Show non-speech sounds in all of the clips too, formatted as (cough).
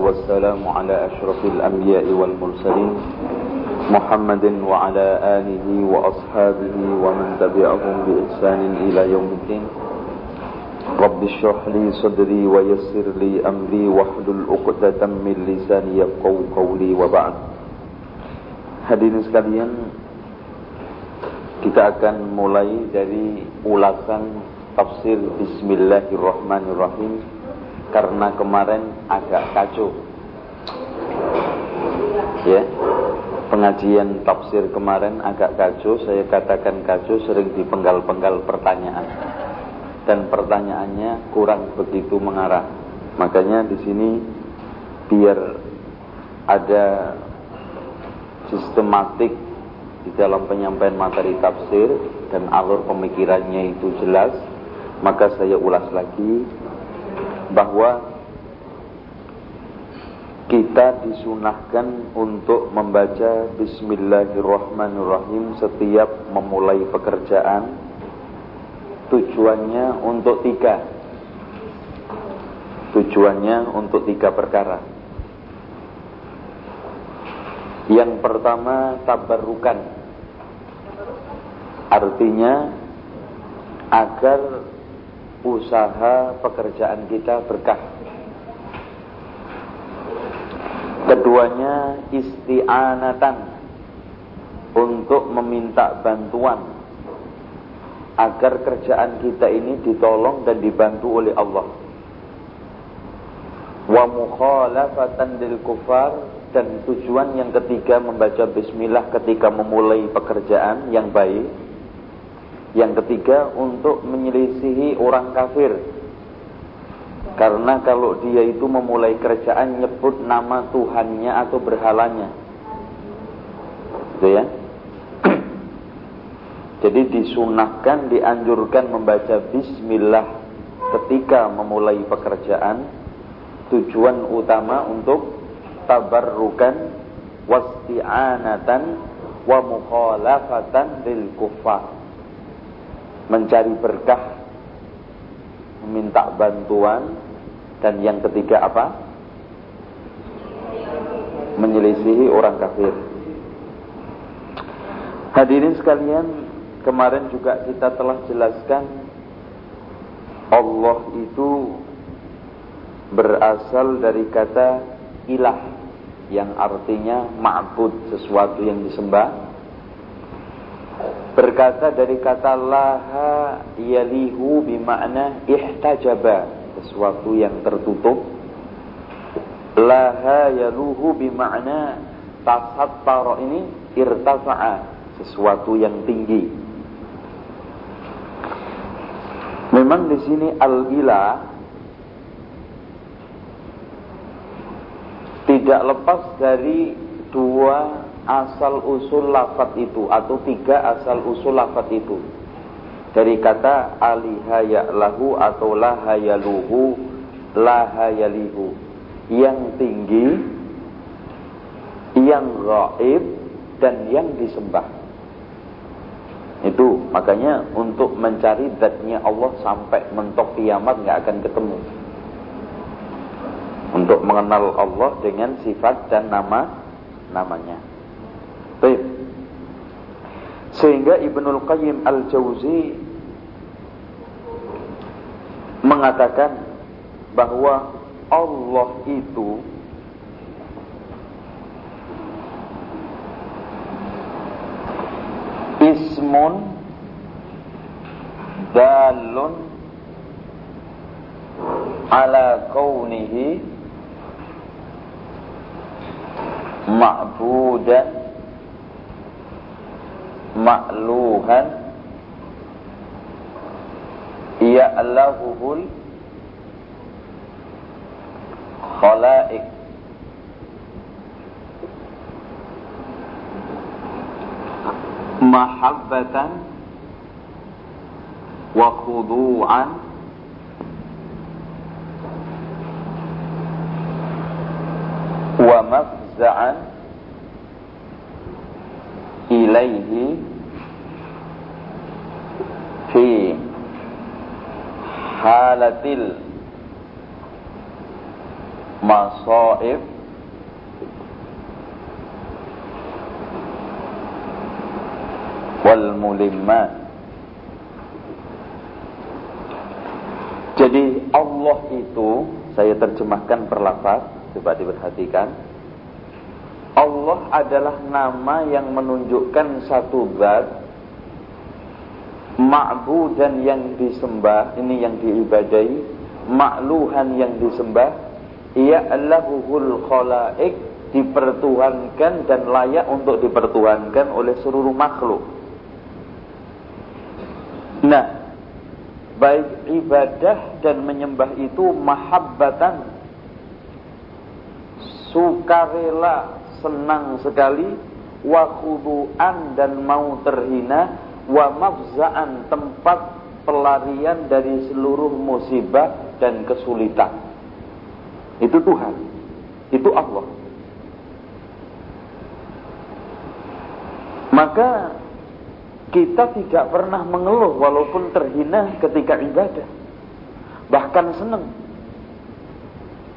والسلام على أشرف الأنبياء والمرسلين محمد وعلى آله وأصحابه ومن تبعهم بإحسان إلى يوم الدين. رب اشرح لي صدري ويسر لي أمري واحلل عقدة من لساني يفقهوا قولي وبعد. Hadirin sekalian Kita akan mulai dari ulasan tafsir Bismillahirrahmanirrahim. Karena kemarin agak kacau. Ya. Pengajian tafsir kemarin agak kacau. Saya katakan kacau sering dipenggal-penggal pertanyaan. Dan pertanyaannya kurang begitu mengarah. Makanya di sini biar ada sistematik di dalam penyampaian materi tafsir dan alur pemikirannya itu jelas, maka saya ulas lagi bahwa kita disunahkan untuk membaca Bismillahirrahmanirrahim setiap memulai pekerjaan. Tujuannya untuk tiga. Tujuannya untuk tiga perkara. Yang pertama tabarukan Artinya agar usaha pekerjaan kita berkah. Keduanya isti'anatan untuk meminta bantuan agar kerjaan kita ini ditolong dan dibantu oleh Allah. Wa mukhalafatan lil kufar dan tujuan yang ketiga membaca bismillah ketika memulai pekerjaan yang baik. Yang ketiga untuk menyelisihi orang kafir. Karena kalau dia itu memulai kerjaan nyebut nama Tuhannya atau berhalanya. Gitu ya. (clears throat) Jadi disunahkan, dianjurkan membaca bismillah ketika memulai pekerjaan. Tujuan utama untuk tabarrukan wasti'anatan wa mukhalafatan lil kuffar mencari berkah meminta bantuan dan yang ketiga apa? Menyelisihi orang kafir. Hadirin sekalian kemarin juga kita telah jelaskan Allah itu berasal dari kata ilah yang artinya ma'bud sesuatu yang disembah berkata dari kata laha yalihu bima'na ihtajaba. Sesuatu yang tertutup. Laha yaluhu bima'na tasattara ini irtafa'a sesuatu yang tinggi. Memang di sini al-ilah tidak lepas dari dua asal usul lafat itu atau tiga asal usul lafat itu. Dari kata lahu atau lahayaluhu lahayalihu yang tinggi yang gaib dan yang disembah. Itu makanya untuk mencari zatnya Allah sampai mentok kiamat nggak akan ketemu. Untuk mengenal Allah dengan sifat dan nama namanya. Baik. Sehingga Ibnul Qayyim Al-Jauzi mengatakan bahwa Allah itu ismun dalun ala kaunihi ma'budan مألوها يألهه الخلائق محبة وخضوعا ومفزعا إليه halatil masaib wal mulimmat Jadi Allah itu saya terjemahkan per coba diperhatikan. Allah adalah nama yang menunjukkan satu zat ma'budan yang disembah, ini yang diibadai, makluhan yang disembah, Allahul khalaik dipertuhankan dan layak untuk dipertuhankan oleh seluruh makhluk. Nah, baik ibadah dan menyembah itu mahabbatan. Sukarela senang sekali. Wa khudu'an dan mau terhina wa mafza'an tempat pelarian dari seluruh musibah dan kesulitan itu Tuhan itu Allah maka kita tidak pernah mengeluh walaupun terhina ketika ibadah. Bahkan senang.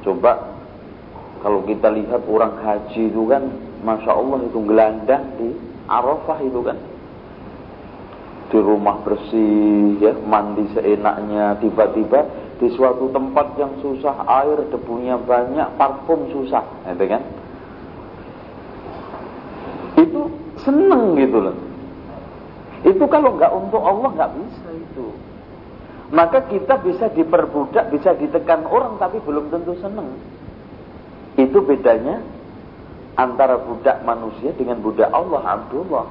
Coba kalau kita lihat orang haji itu kan Masya Allah itu gelandang di Arafah itu kan di rumah bersih ya mandi seenaknya tiba-tiba di suatu tempat yang susah air debunya banyak parfum susah itu kan itu seneng gitu loh itu kalau nggak untuk Allah nggak bisa itu. Maka kita bisa diperbudak, bisa ditekan orang tapi belum tentu senang. Itu bedanya antara budak manusia dengan budak Allah Abdullah.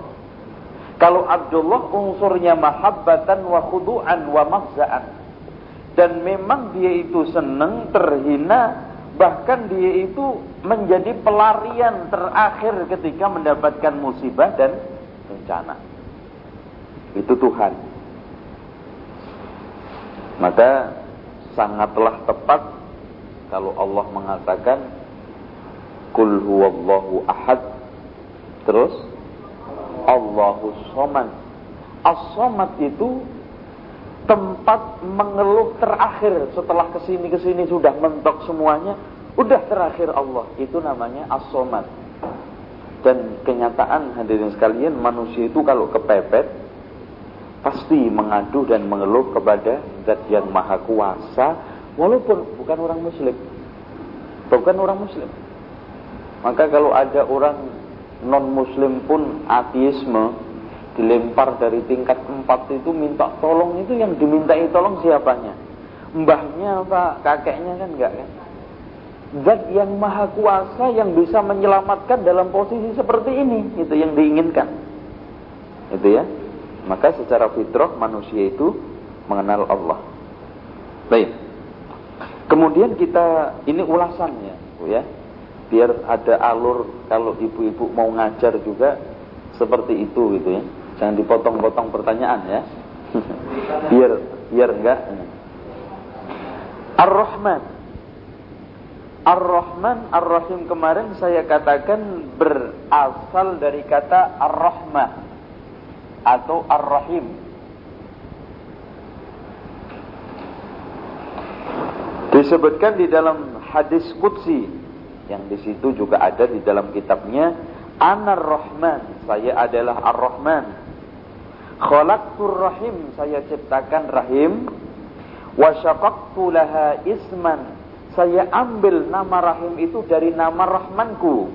Kalau Abdullah unsurnya mahabbatan wa khudu'an wa mafza'an. Dan memang dia itu senang, terhina, bahkan dia itu menjadi pelarian terakhir ketika mendapatkan musibah dan bencana itu Tuhan. Maka sangatlah tepat kalau Allah mengatakan Kul huwallahu ahad Terus Allahu somad. As-somad itu Tempat mengeluh terakhir Setelah ke sini-kesini sudah mentok semuanya Udah terakhir Allah. Itu namanya as-somad. Dan kenyataan hadirin sekalian Manusia itu kalau kepepet pasti mengadu dan mengeluh kepada zat yang maha kuasa walaupun bukan orang muslim. Bukan orang muslim. Maka kalau ada orang non muslim pun ateisme dilempar dari tingkat empat itu minta tolong itu yang dimintai tolong siapanya mbahnya apa kakeknya kan enggak kan zat yang maha kuasa yang bisa menyelamatkan dalam posisi seperti ini itu yang diinginkan itu ya maka secara fitrah manusia itu mengenal Allah. Baik. Kemudian kita ini ulasannya, ya. Biar ada alur kalau ibu-ibu mau ngajar juga seperti itu gitu ya. Jangan dipotong-potong pertanyaan ya. (laughs) biar biar enggak. Ar-Rahman. Ar-Rahman, Ar-Rahim kemarin saya katakan berasal dari kata Ar-Rahmah atau Ar-Rahim. Disebutkan di dalam hadis Qudsi yang di situ juga ada di dalam kitabnya Anar Rahman, saya adalah Ar-Rahman. Khalaqtur Rahim, saya ciptakan rahim. Wa syaqaqtu laha isman, saya ambil nama rahim itu dari nama Rahmanku.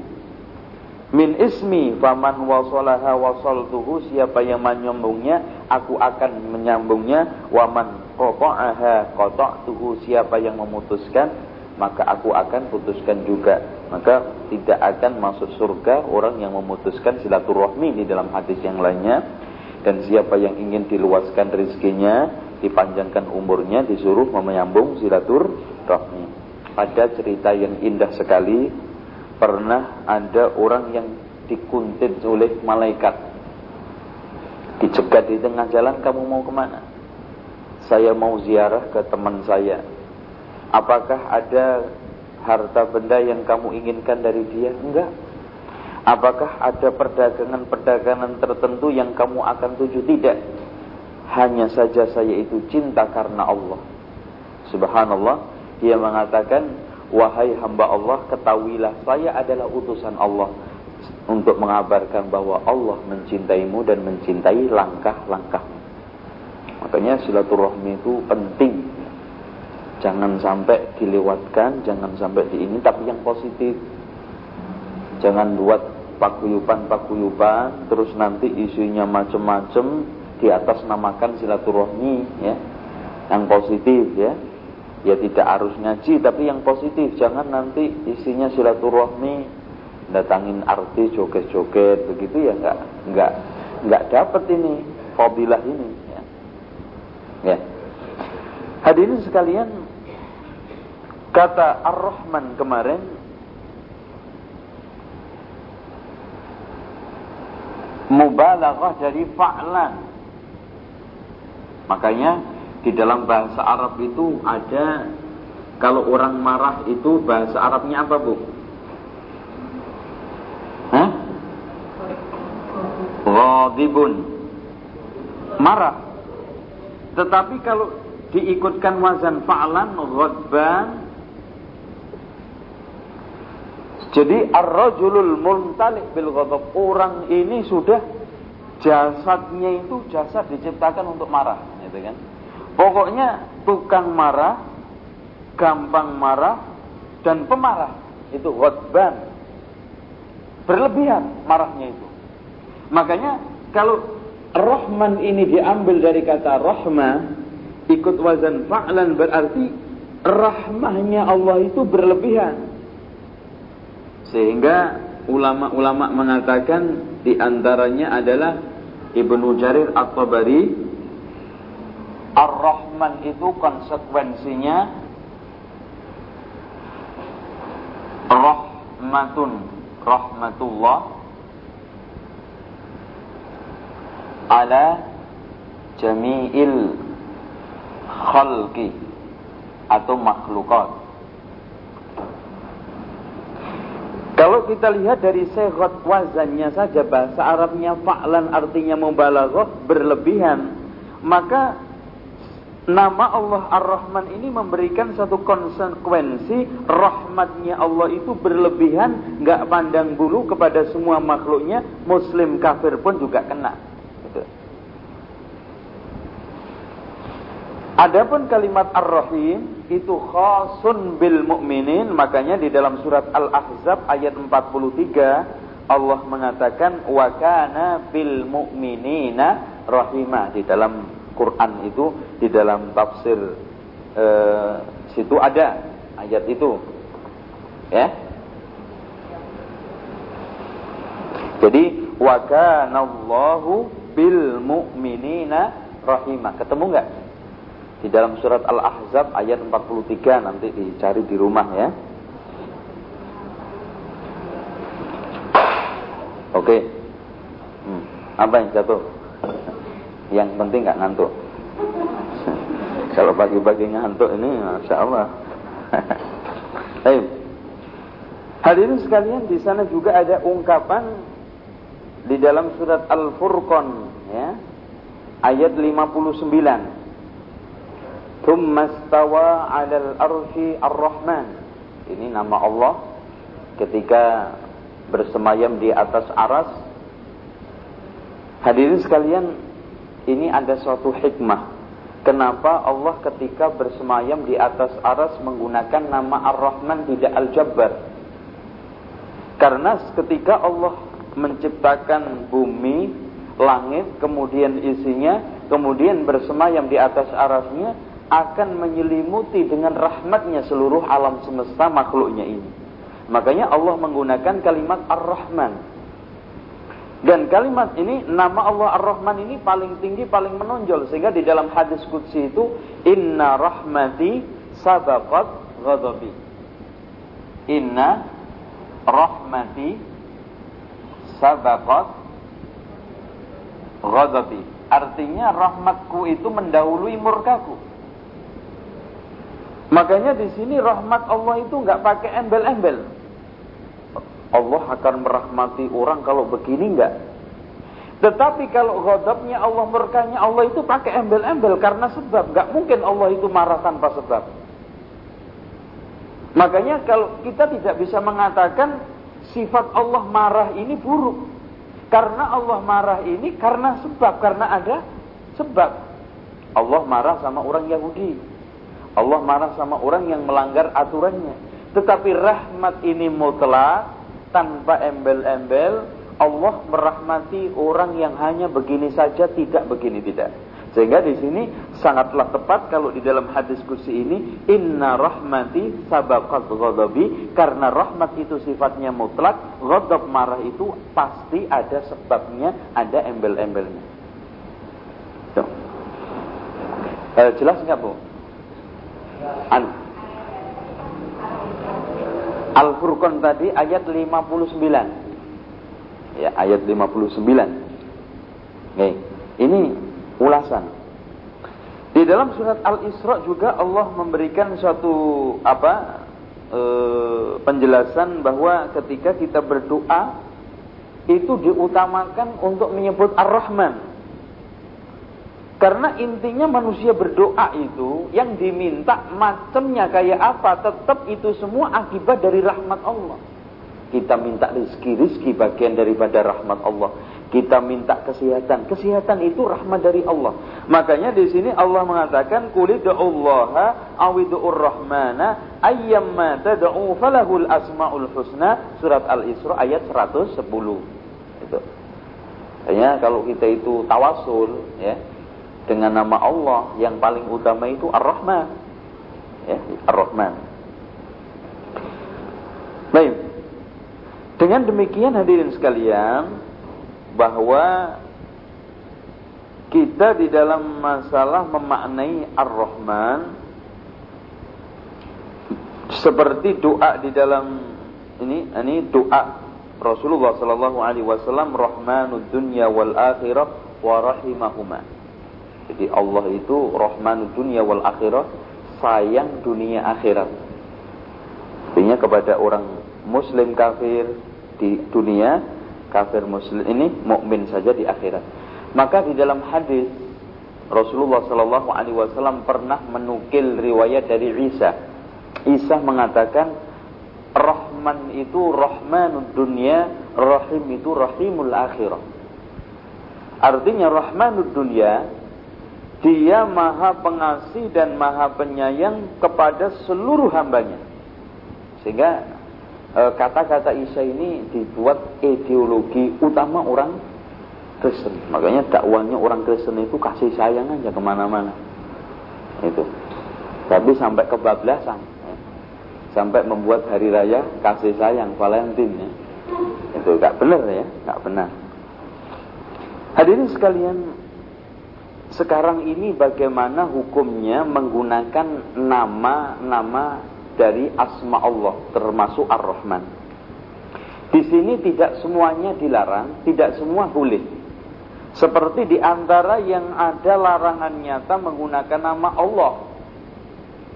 Min ismi faman wasolaha wasaltuhu. Siapa yang menyambungnya aku akan menyambungnya. Waman qata'aha qata'tuhu. Siapa yang memutuskan maka aku akan putuskan juga. Maka tidak akan masuk surga orang yang memutuskan silaturahmi di dalam hadis yang lainnya. Dan siapa yang ingin diluaskan rezekinya dipanjangkan umurnya disuruh menyambung silaturahmi. Pada cerita yang indah sekali. Pernah ada orang yang dikuntit oleh malaikat. Dicegat di tengah jalan kamu mau ke mana? Saya mau ziarah ke teman saya apakah ada harta benda yang kamu inginkan dari dia? Enggak. Apakah ada perdagangan-perdagangan tertentu yang kamu akan tuju? Tidak. Hanya saja saya itu cinta karena Allah. Subhanallah dia mengatakan Wahai hamba Allah, ketahuilah saya adalah utusan Allah untuk mengabarkan bahwa Allah mencintaimu dan mencintai langkah-langkahmu. Makanya silaturahmi itu penting. Jangan sampai dilewatkan, jangan sampai di tapi yang positif. Jangan buat pakuyupan-pakuyupan, terus nanti isunya macam-macam di atas namakan silaturahmi, ya, yang positif, ya ya tidak harus ngaji tapi yang positif jangan nanti isinya silaturahmi datangin artis joget-joget begitu ya nggak nggak nggak dapat ini fadilah ini ya. ya hadirin sekalian kata ar-rahman kemarin mubalaghah dari fa'lan makanya di dalam bahasa Arab itu ada kalau orang marah itu bahasa Arabnya apa bu? Hah? Ghadibun Marah Tetapi kalau diikutkan wazan fa'lan ghadban Jadi ar-rajulul muntalik bil ghadab Orang ini sudah jasadnya itu jasad diciptakan untuk marah gitu kan Pokoknya tukang marah, gampang marah, dan pemarah. Itu ghadban. Berlebihan marahnya itu. Makanya kalau Rahman ini diambil dari kata rahmah, ikut wazan fa'lan berarti rahmahnya Allah itu berlebihan. Sehingga ulama-ulama mengatakan di antaranya adalah Ibnu Jarir At-Tabari Ar-Rahman itu konsekuensinya rahmatun rahmatullah ala jami'il khalqi atau makhlukat Kalau kita lihat dari sehat wazannya saja bahasa Arabnya fa'lan artinya mubalaghah berlebihan maka Nama Allah Ar-Rahman ini memberikan satu konsekuensi rahmatnya Allah itu berlebihan, nggak pandang bulu kepada semua makhluknya, muslim kafir pun juga kena. Gitu. Adapun kalimat Ar-Rahim itu khasun bil mu'minin, makanya di dalam surat Al-Ahzab ayat 43 Allah mengatakan wa kana bil mu'minina rahimah di dalam Quran itu di dalam tafsir e, situ ada ayat itu. Ya. Jadi wa kanallahu bil mu'minina rahimah. Ketemu enggak? Di dalam surat Al-Ahzab ayat 43 nanti dicari di rumah ya. Oke. Hmm. Apa yang jatuh? Yang penting nggak ngantuk. (laughs) Kalau pagi-pagi ngantuk ini, masya Allah. (laughs) Baik. Hadirin sekalian, di sana juga ada ungkapan di dalam surat Al-Furqan, ya, ayat 59. Thummastawa 'alal arsy ar-Rahman. Ini nama Allah ketika bersemayam di atas aras. Hadirin sekalian, ini ada suatu hikmah. Kenapa Allah ketika bersemayam di atas aras menggunakan nama Ar-Rahman tidak Al-Jabbar? Karena ketika Allah menciptakan bumi, langit, kemudian isinya, kemudian bersemayam di atas arasnya, akan menyelimuti dengan rahmatnya seluruh alam semesta makhluknya ini. Makanya Allah menggunakan kalimat Ar-Rahman. Dan kalimat ini, nama Allah Ar-Rahman ini paling tinggi, paling menonjol. Sehingga di dalam hadis Qudsi itu, Inna rahmati sabaqat ghadabi. Inna rahmati sabaqat ghadabi. Artinya rahmatku itu mendahului murkaku. Makanya di sini rahmat Allah itu nggak pakai embel-embel. Allah akan merahmati orang kalau begini enggak. Tetapi kalau ghadabnya Allah murkanya Allah itu pakai embel-embel karena sebab. Enggak mungkin Allah itu marah tanpa sebab. Makanya kalau kita tidak bisa mengatakan sifat Allah marah ini buruk. Karena Allah marah ini karena sebab, karena ada sebab. Allah marah sama orang Yahudi. Allah marah sama orang yang melanggar aturannya. Tetapi rahmat ini mutlak tanpa embel-embel. Allah merahmati orang yang hanya begini saja, tidak begini tidak. Sehingga di sini sangatlah tepat kalau di dalam hadis kursi ini inna rahmati sabaqat ghadabi karena rahmat itu sifatnya mutlak, ghadab marah itu pasti ada sebabnya, ada embel-embelnya. Eh, jelas nggak Bu? An Al-Furqan tadi ayat 59. Ya, ayat 59. Nih, ini ulasan. Di dalam surat Al-Isra juga Allah memberikan suatu apa e, penjelasan bahwa ketika kita berdoa itu diutamakan untuk menyebut Ar-Rahman. Karena intinya manusia berdoa itu yang diminta macamnya kayak apa tetap itu semua akibat dari rahmat Allah. Kita minta rizki-rizki bagian daripada rahmat Allah. Kita minta kesehatan. Kesehatan itu rahmat dari Allah. Makanya di sini Allah mengatakan Qulidu'ullaha awidu'ur rahmana ayyamma tad'u falahul asmaul husna surat Al-Isra ayat 110. Itu. Hanya kalau kita itu tawasul ya dengan nama Allah yang paling utama itu Ar-Rahman. Ya, Ar-Rahman. Baik. Dengan demikian hadirin sekalian, bahwa kita di dalam masalah memaknai Ar-Rahman seperti doa di dalam ini ini doa Rasulullah sallallahu alaihi wasallam Rahmanud dunya wal akhirah wa rahimahuma. Jadi Allah itu Rahmanud dunya wal akhirah sayang dunia akhirat. Artinya kepada orang muslim kafir di dunia kafir muslim ini mukmin saja di akhirat. Maka di dalam hadis Rasulullah Shallallahu Alaihi Wasallam pernah menukil riwayat dari Isa. Isa mengatakan Rahman itu Rahmanud dunia, Rahim itu Rahimul akhirah. Artinya Rahmanud dunia dia maha pengasih dan maha penyayang kepada seluruh hambanya. Sehingga Eh, kata-kata Isa ini dibuat ideologi utama orang Kristen. Makanya dakwanya orang Kristen itu kasih sayang aja ke mana-mana. Itu. Tapi sampai kebablasan. Ya. Sampai membuat hari raya kasih sayang Valentine. Ya. Itu gak benar ya, gak benar. Hadirin sekalian, sekarang ini bagaimana hukumnya menggunakan nama-nama dari asma Allah termasuk Ar-Rahman. Di sini tidak semuanya dilarang, tidak semua boleh. Seperti di antara yang ada larangan nyata menggunakan nama Allah.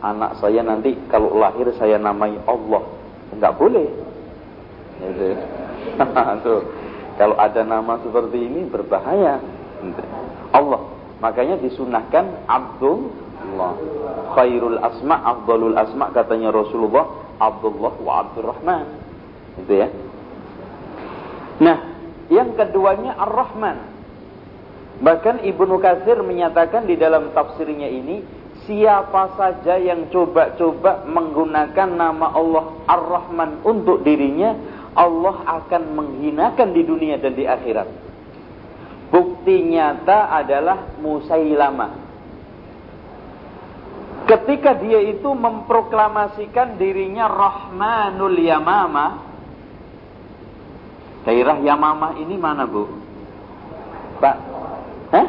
Anak saya nanti kalau lahir saya namai Allah. Enggak boleh. Gitu. (laughs) Kalau ada nama seperti ini berbahaya. Allah. Makanya disunahkan Abdul Allah. Khairul asma, afdalul asma katanya Rasulullah, Abdullah wa Abdurrahman. Itu ya. Nah, yang keduanya Ar-Rahman. Bahkan Ibnu Katsir menyatakan di dalam tafsirnya ini, siapa saja yang coba-coba menggunakan nama Allah Ar-Rahman untuk dirinya, Allah akan menghinakan di dunia dan di akhirat. Bukti nyata adalah Musailamah ketika dia itu memproklamasikan dirinya Rahmanul Yamama daerah Yamamah ini mana bu? Pak? Hah?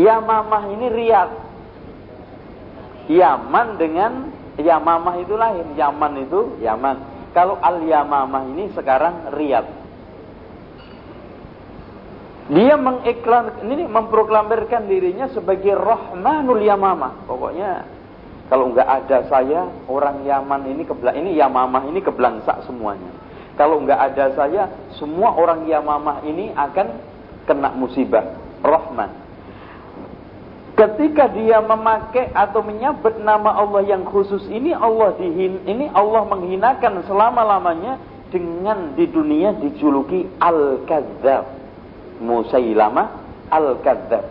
Yamamah ini Riyadh Yaman dengan Yamamah itu lain Yaman itu Yaman kalau Al-Yamamah ini sekarang Riyadh dia mengiklan ini memproklamirkan dirinya sebagai Rahmanul Yamamah. Pokoknya kalau nggak ada saya orang Yaman ini kebelang ini Yamamah ini kebelangsak semuanya. Kalau nggak ada saya semua orang Yamamah ini akan kena musibah. Rahman. Ketika dia memakai atau menyabet nama Allah yang khusus ini Allah dihin, ini Allah menghinakan selama-lamanya dengan di dunia dijuluki Al-Kadzab. Musailama Al-Kadzab.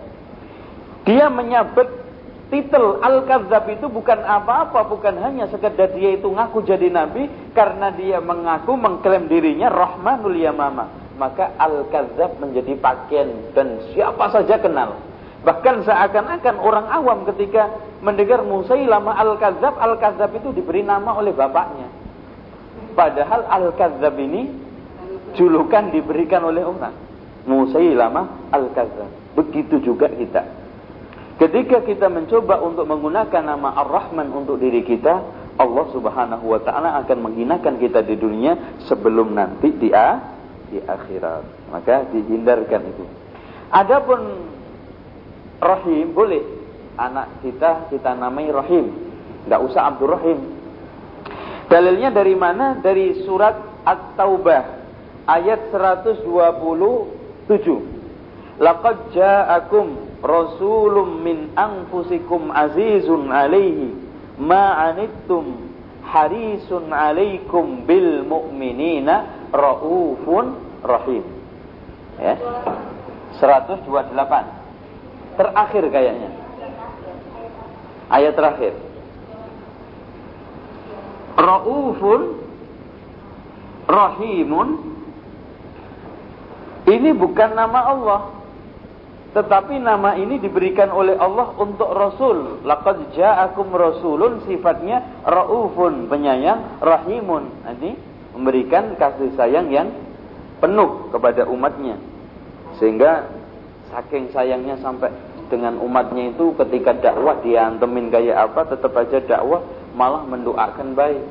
Dia menyabet titel Al-Kadzab itu bukan apa-apa, bukan hanya sekedar dia itu ngaku jadi nabi karena dia mengaku mengklaim dirinya Rahmanul Yamama. Maka Al-Kadzab menjadi pakaian dan siapa saja kenal. Bahkan seakan-akan orang awam ketika mendengar Musailamah Al-Kadzab, Al-Kadzab itu diberi nama oleh bapaknya. Padahal Al-Kadzab ini julukan diberikan oleh orang. Musailamah Al-Kadzab. Begitu juga kita. Ketika kita mencoba untuk menggunakan nama Ar-Rahman untuk diri kita, Allah Subhanahu wa taala akan menghinakan kita di dunia sebelum nanti di, di akhirat. Maka dihindarkan itu. Adapun Rahim boleh anak kita kita namai Rahim nggak usah Abdul Rahim dalilnya dari mana dari surat At-Taubah ayat 127 laqad ja'akum rasulun min anfusikum azizun alaihi ma anittum harisun alaikum bil mu'minina raufun rahim ya 128 Terakhir kayaknya. Ayat terakhir. Raufun Rahimun Ini bukan nama Allah. Tetapi nama ini diberikan oleh Allah untuk Rasul. Laqad ja'akum Rasulun sifatnya Raufun penyayang Rahimun. Ini memberikan kasih sayang yang penuh kepada umatnya. Sehingga saking sayangnya sampai dengan umatnya itu ketika dakwah diantemin kayak apa tetap aja dakwah malah mendoakan baik.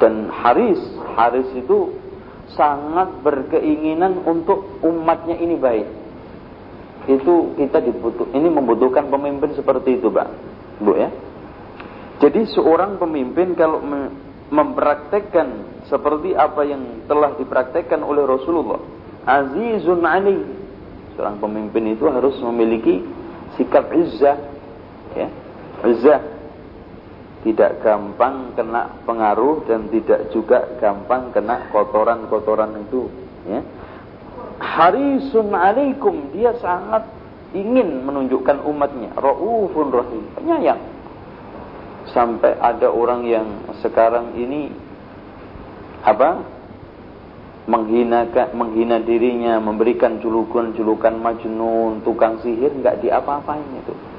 Dan Haris Haris itu sangat berkeinginan untuk umatnya ini baik itu kita dibutuh ini membutuhkan pemimpin seperti itu Pak Bu ya jadi seorang pemimpin kalau mempraktekkan seperti apa yang telah dipraktekkan oleh Rasulullah azizun alaihi Seorang pemimpin itu harus memiliki sikap izzah. Ya. Izzah. Tidak gampang kena pengaruh dan tidak juga gampang kena kotoran-kotoran itu. Ya. Harisun alaikum. Dia sangat ingin menunjukkan umatnya. Ra'ufun rahim. Penyayang. Sampai ada orang yang sekarang ini apa menghina menghina dirinya, memberikan julukan-julukan majnun, tukang sihir nggak diapa-apain itu.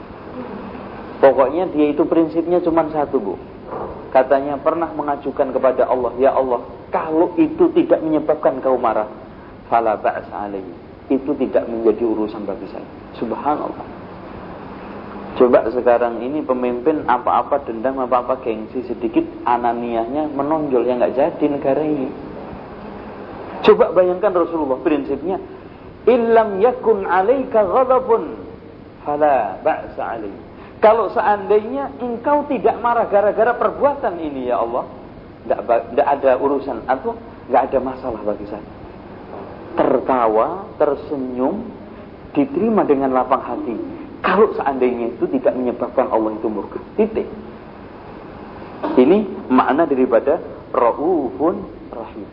Pokoknya dia itu prinsipnya cuma satu, Bu. Katanya pernah mengajukan kepada Allah, "Ya Allah, kalau itu tidak menyebabkan kau marah, fala Itu tidak menjadi urusan bagi saya. Subhanallah. Coba sekarang ini pemimpin apa-apa dendam, apa-apa gengsi sedikit, ananiahnya menonjol yang nggak jadi negara ini. Coba bayangkan Rasulullah prinsipnya, "Illam yakun 'alaika ghadabun fala ba'sa 'alaik." Kalau seandainya engkau tidak marah gara-gara perbuatan ini ya Allah, tidak ada urusan atau nggak ada masalah bagi saya. Tertawa, tersenyum, diterima dengan lapang hati. Kalau seandainya itu tidak menyebabkan Allah itu murka. Titik. Ini makna daripada Ra'ufun Rahim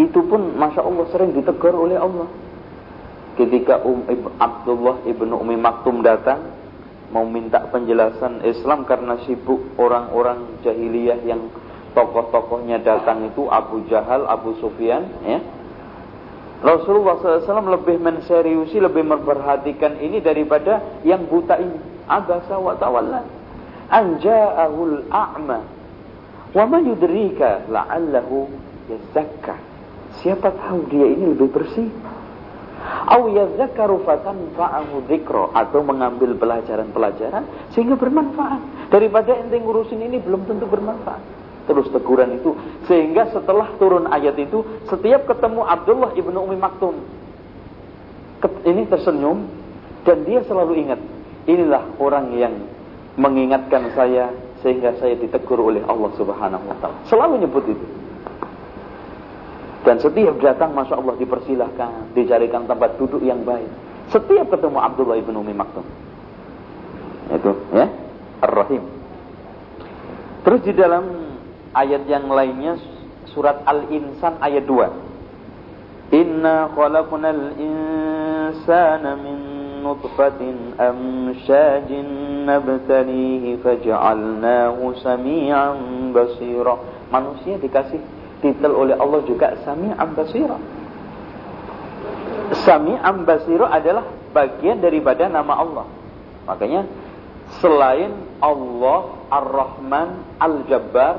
itu pun masya Allah sering ditegur oleh Allah. Ketika um, Abdullah ibnu Umi Maktum datang mau minta penjelasan Islam karena sibuk orang-orang jahiliyah yang tokoh-tokohnya datang itu Abu Jahal, Abu Sufyan, ya. Rasulullah SAW lebih menseriusi, lebih memperhatikan ini daripada yang buta ini. Abasa wa tawalla. Anja'ahul a'ma. Wa ma yudrika la'allahu yazakka. Siapa tahu dia ini lebih bersih. Au yadzakaru fatanfa'ahu dzikra atau mengambil pelajaran-pelajaran sehingga bermanfaat. Daripada ente ngurusin ini belum tentu bermanfaat. Terus teguran itu sehingga setelah turun ayat itu setiap ketemu Abdullah ibnu Umi Maktum ini tersenyum dan dia selalu ingat inilah orang yang mengingatkan saya sehingga saya ditegur oleh Allah Subhanahu wa taala. Selalu nyebut itu. Dan setiap datang Masya Allah dipersilahkan Dicarikan tempat duduk yang baik Setiap ketemu Abdullah ibn Umi Maktum. Itu ya, Ar-Rahim. Terus di dalam ayat yang lainnya surat Al-Insan ayat 2. Inna khalaqnal insana min nutfatin amshajin nabtalihi faj'alnahu sami'an basira. Manusia dikasih titel oleh Allah juga sami'an basira. Sami'an basira adalah bagian daripada nama Allah. Makanya selain Allah Ar-Rahman Al-Jabbar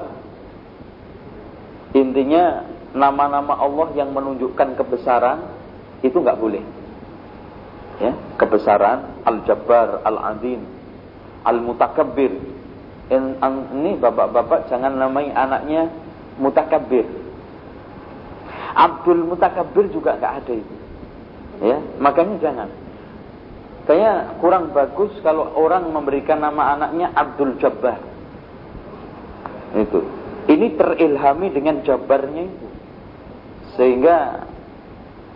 intinya nama-nama Allah yang menunjukkan kebesaran itu nggak boleh ya kebesaran Al-Jabbar Al-Azim Al-Mutakabbir ini bapak-bapak jangan namai anaknya Mutakabbir Abdul Mutakabbir juga nggak ada itu ya makanya jangan Kayaknya kurang bagus kalau orang memberikan nama anaknya Abdul Jabbar. Itu. Ini terilhami dengan jabarnya itu. Sehingga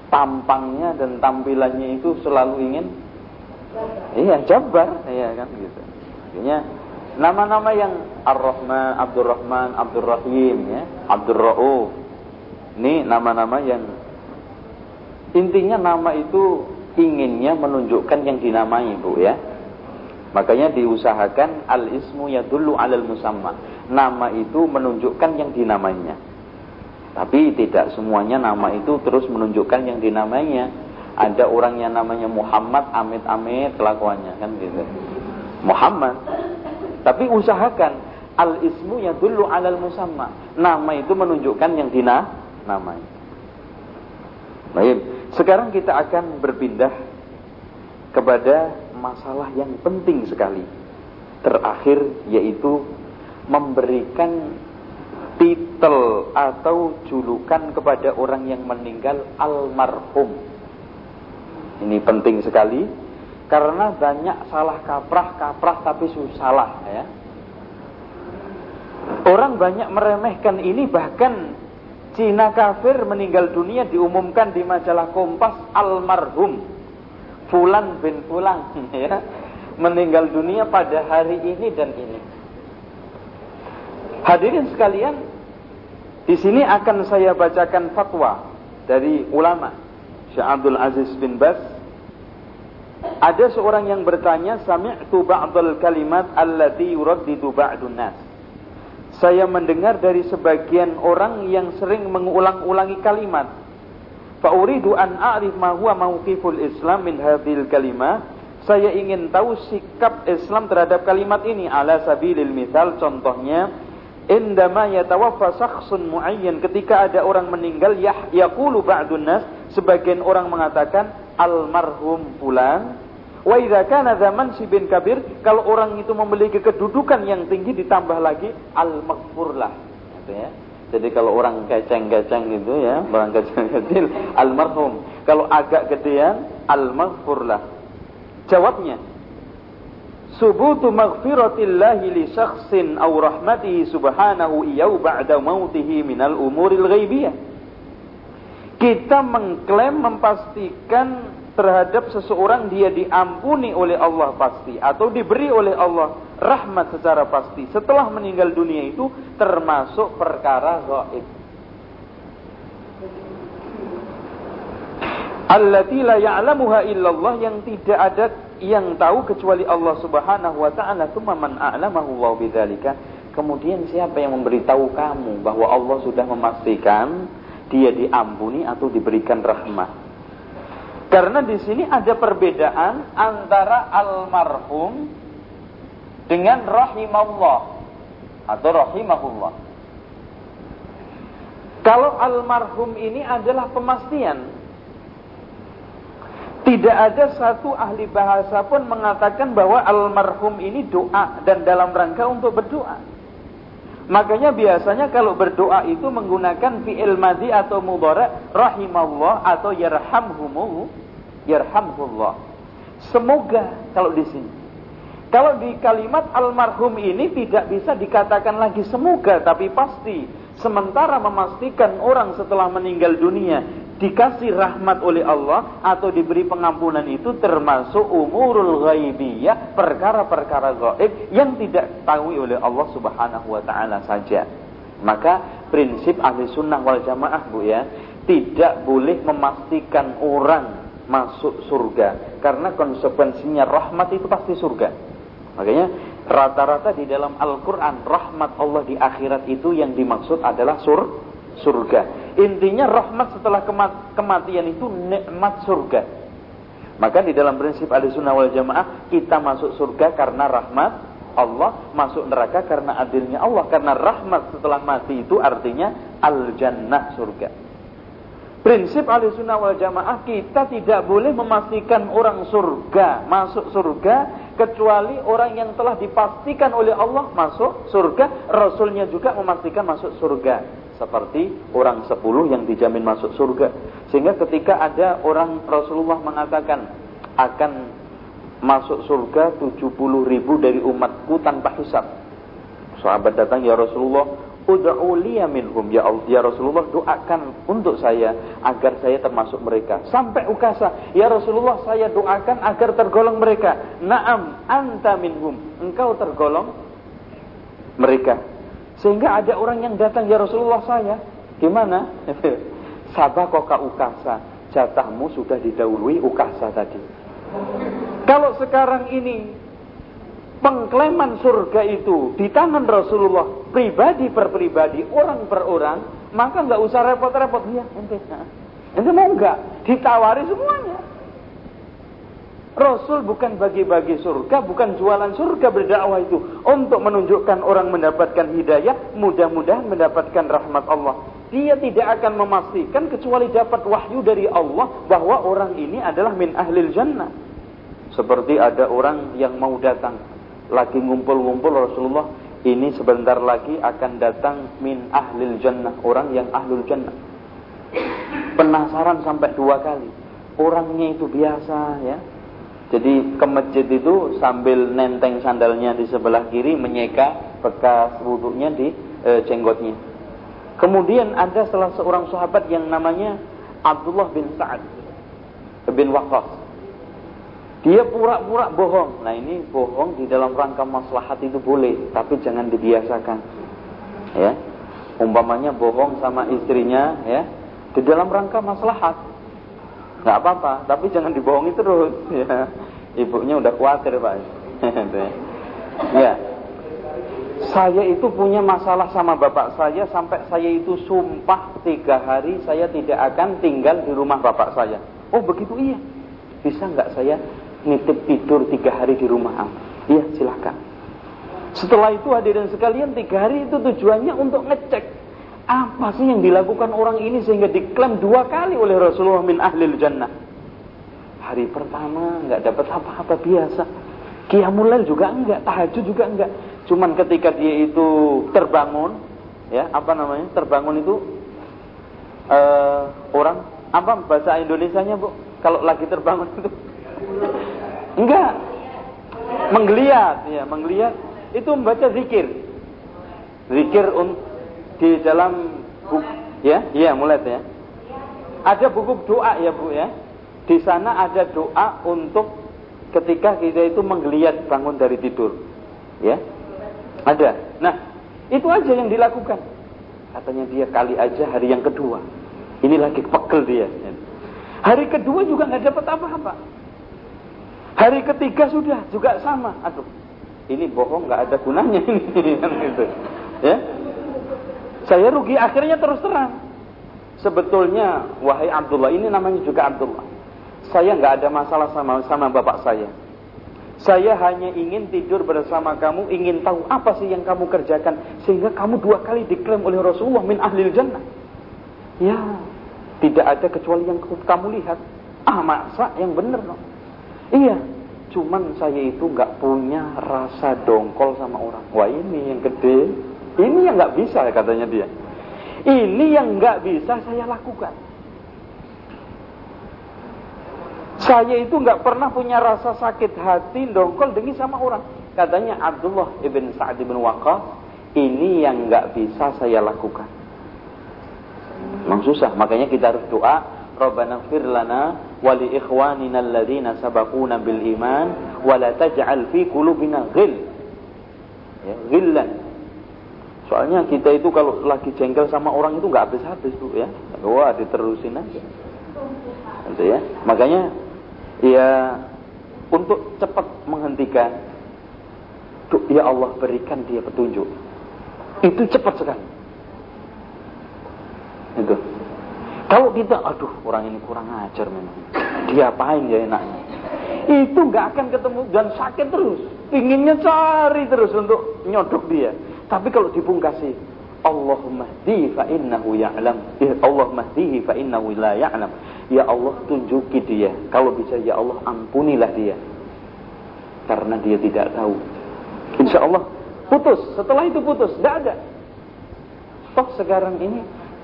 tampangnya dan tampilannya itu selalu ingin iya jabar iya kan gitu. Artinya nama-nama yang Ar-Rahman, Abdul Rahman, Abdul ya, Abdul. Ini nama-nama yang intinya nama itu inginnya menunjukkan yang dinamai Bu ya. Makanya diusahakan al-ismu yadullu alal musamma. Nama itu menunjukkan yang dinamainya. Tapi tidak semuanya nama itu terus menunjukkan yang dinamainya. Ada orang yang namanya Muhammad amit-amit kelakuannya kan gitu. Muhammad. Tapi usahakan al-ismu yadullu alal musamma. Nama itu menunjukkan yang dinamai. Baik. Sekarang kita akan berpindah kepada masalah yang penting sekali. Terakhir yaitu memberikan titel atau julukan kepada orang yang meninggal almarhum. Ini penting sekali karena banyak salah kaprah-kaprah tapi susah ya. Orang banyak meremehkan ini bahkan Cina kafir meninggal dunia diumumkan di majalah Kompas almarhum Fulan bin Fulan (laughs) ya meninggal dunia pada hari ini dan ini. Hadirin sekalian, di sini akan saya bacakan fatwa dari ulama Syekh Abdul Aziz bin Bas. Ada seorang yang bertanya, sami'tu ba'dal kalimat allati yuraddidu ba'dun nas. Saya mendengar dari sebagian orang yang sering mengulang-ulangi kalimat. Fa'uridu an a'rif ma huwa mauqiful Islam min hadhil kalimah. Saya ingin tahu sikap Islam terhadap kalimat ini ala sabilil misal contohnya indama yatawaffa shakhsun muayyan ketika ada orang meninggal yah yaqulu ba'dun nas sebagian orang mengatakan almarhum pulang Wa idza kana zaman si bin kabir, kalau orang itu memiliki kedudukan yang tinggi ditambah lagi al-maghfur lah. Gitu ya. Jadi kalau orang keceng-keceng gitu ya, orang keceng kecil almarhum. Kalau agak gedean al-maghfur lah. Jawabnya, subutu maghfiratillahi li syakhsin aw rahmatihi subhanahu iyau ba'da mautihi minal umuril ghaibiyah. Kita mengklaim memastikan terhadap seseorang dia diampuni oleh Allah pasti atau diberi oleh Allah rahmat secara pasti setelah meninggal dunia itu termasuk perkara gaib. Allati la ya'lamuha illallah yang tidak ada yang tahu kecuali Allah Subhanahu wa taala tsumma man a'lamahu Allah bidzalika. Kemudian siapa yang memberitahu kamu bahwa Allah sudah memastikan dia diampuni atau diberikan rahmat? Karena di sini ada perbedaan antara almarhum dengan rahimallah atau rahimahullah. Kalau almarhum ini adalah pemastian. Tidak ada satu ahli bahasa pun mengatakan bahwa almarhum ini doa dan dalam rangka untuk berdoa. Makanya biasanya kalau berdoa itu menggunakan fi'il madhi atau mudhara rahimallah atau yarhamhumu yarhamhullah. Semoga kalau di sini. Kalau di kalimat almarhum ini tidak bisa dikatakan lagi semoga tapi pasti. Sementara memastikan orang setelah meninggal dunia dikasih rahmat oleh Allah atau diberi pengampunan itu termasuk umurul ghaibiyah, perkara-perkara gaib yang tidak tahu oleh Allah Subhanahu wa taala saja. Maka prinsip ahli sunnah wal jamaah Bu ya, tidak boleh memastikan orang masuk surga karena konsekuensinya rahmat itu pasti surga. Makanya rata-rata di dalam Al-Qur'an rahmat Allah di akhirat itu yang dimaksud adalah sur surga. Intinya rahmat setelah kematian itu nikmat surga. Maka di dalam prinsip ahli sunnah wal jamaah kita masuk surga karena rahmat Allah, masuk neraka karena adilnya Allah. Karena rahmat setelah mati itu artinya al-jannah surga. Prinsip ahli sunnah wal jamaah kita tidak boleh memastikan orang surga masuk surga kecuali orang yang telah dipastikan oleh Allah masuk surga, Rasulnya juga memastikan masuk surga seperti orang sepuluh yang dijamin masuk surga. Sehingga ketika ada orang Rasulullah mengatakan akan masuk surga 70 ribu dari umatku tanpa hisab. Sahabat datang ya Rasulullah, ud'u minhum ya Allah ya Rasulullah doakan untuk saya agar saya termasuk mereka. Sampai Ukasa, ya Rasulullah saya doakan agar tergolong mereka. Naam anta minhum, engkau tergolong mereka. Sehingga ada orang yang datang, ya Rasulullah saya, gimana? (laughs) Sabakoka ukasa, jatahmu sudah didahului ukasa tadi. Kalau sekarang ini pengklaiman surga itu di tangan Rasulullah pribadi per pribadi, orang per orang, maka nggak usah repot-repot ya, ente. Ente mau nggak ditawari semuanya. Rasul bukan bagi-bagi surga, bukan jualan surga berdakwah itu untuk menunjukkan orang mendapatkan hidayah, mudah-mudahan mendapatkan rahmat Allah. Dia tidak akan memastikan kecuali dapat wahyu dari Allah bahwa orang ini adalah min ahlil jannah. Seperti ada orang yang mau datang lagi ngumpul-ngumpul Rasulullah ini sebentar lagi akan datang min ahlil jannah, orang yang ahlul jannah. Penasaran sampai dua kali. Orangnya itu biasa ya, jadi ke masjid itu sambil nenteng sandalnya di sebelah kiri menyeka bekas wudhunya di e, jenggotnya. Kemudian ada salah seorang sahabat yang namanya Abdullah bin Sa'ad bin Waqqas. Dia pura-pura bohong. Nah ini bohong di dalam rangka maslahat itu boleh, tapi jangan dibiasakan. Ya, umpamanya bohong sama istrinya, ya, di dalam rangka maslahat nggak apa-apa tapi jangan dibohongi terus. (laughs) Ya ibunya udah khawatir pak. (laughs) Ya. Saya itu punya masalah sama bapak saya sampai saya itu sumpah tiga hari saya tidak akan tinggal di rumah bapak saya. Oh begitu iya. Bisa nggak saya nitip tidur tiga hari di rumah? Am iya silahkan setelah itu hadirin sekalian tiga hari itu tujuannya untuk ngecek apa sih yang dilakukan orang ini sehingga diklaim dua kali oleh Rasulullah min ahlil jannah? Hari pertama nggak dapat apa-apa biasa. Qiyamul juga enggak, tahajud juga enggak. Cuman ketika dia itu terbangun, ya apa namanya? Terbangun itu uh, orang apa bahasa Indonesianya bu? Kalau lagi terbangun itu (laughs) enggak menggeliat, ya menggeliat itu membaca zikir, zikir untuk di dalam buku ya, iya mulai ya. Ada buku doa ya Bu ya. Di sana ada doa untuk ketika kita itu menggeliat bangun dari tidur. Ya. Ada. Nah, itu aja yang dilakukan. Katanya dia kali aja hari yang kedua. Ini lagi pegel dia. Hari kedua juga nggak dapat apa-apa. Hari ketiga sudah juga sama. Aduh, ini bohong nggak ada gunanya ini (laughs) gitu. Ya, saya rugi akhirnya terus terang. Sebetulnya wahai Abdullah ini namanya juga Abdullah. Saya nggak ada masalah sama sama bapak saya. Saya hanya ingin tidur bersama kamu, ingin tahu apa sih yang kamu kerjakan sehingga kamu dua kali diklaim oleh Rasulullah min ahlil jannah. Ya, tidak ada kecuali yang kamu lihat. Ah, masa yang benar dong. Iya, cuman saya itu nggak punya rasa dongkol sama orang. Wah ini yang gede. Ini yang nggak bisa katanya dia. Ini yang nggak bisa saya lakukan. Saya itu nggak pernah punya rasa sakit hati dongkol demi sama orang. Katanya Abdullah ibn Sa'ad ibn Waqqas, ini yang nggak bisa saya lakukan. Memang susah, makanya kita harus doa. Rabbana ighfir lana wa ikhwanina alladhina sabaquna bil iman wa la taj'al fi qulubina ghil. Ya, ghillan. Soalnya kita itu kalau lagi jengkel sama orang itu nggak habis-habis Bu ya. Wah, diterusin aja. Gitu ya. Makanya ya untuk cepat menghentikan ya Allah berikan dia petunjuk. Itu cepat sekali. Itu. Kalau kita, aduh orang ini kurang ajar memang. Dia apain ya enaknya. Itu nggak akan ketemu dan sakit terus. Pinginnya cari terus untuk nyodok dia. Tapi kalau dipungkasi, Allahumma di fa innahu ya'lam. Ya Allah mahdihi fa innahu la ya'lam. Ya Allah tunjuki dia. Kalau bisa ya Allah ampunilah dia. Karena dia tidak tahu. Insya Allah putus. Setelah itu putus. Tidak ada. Toh sekarang ini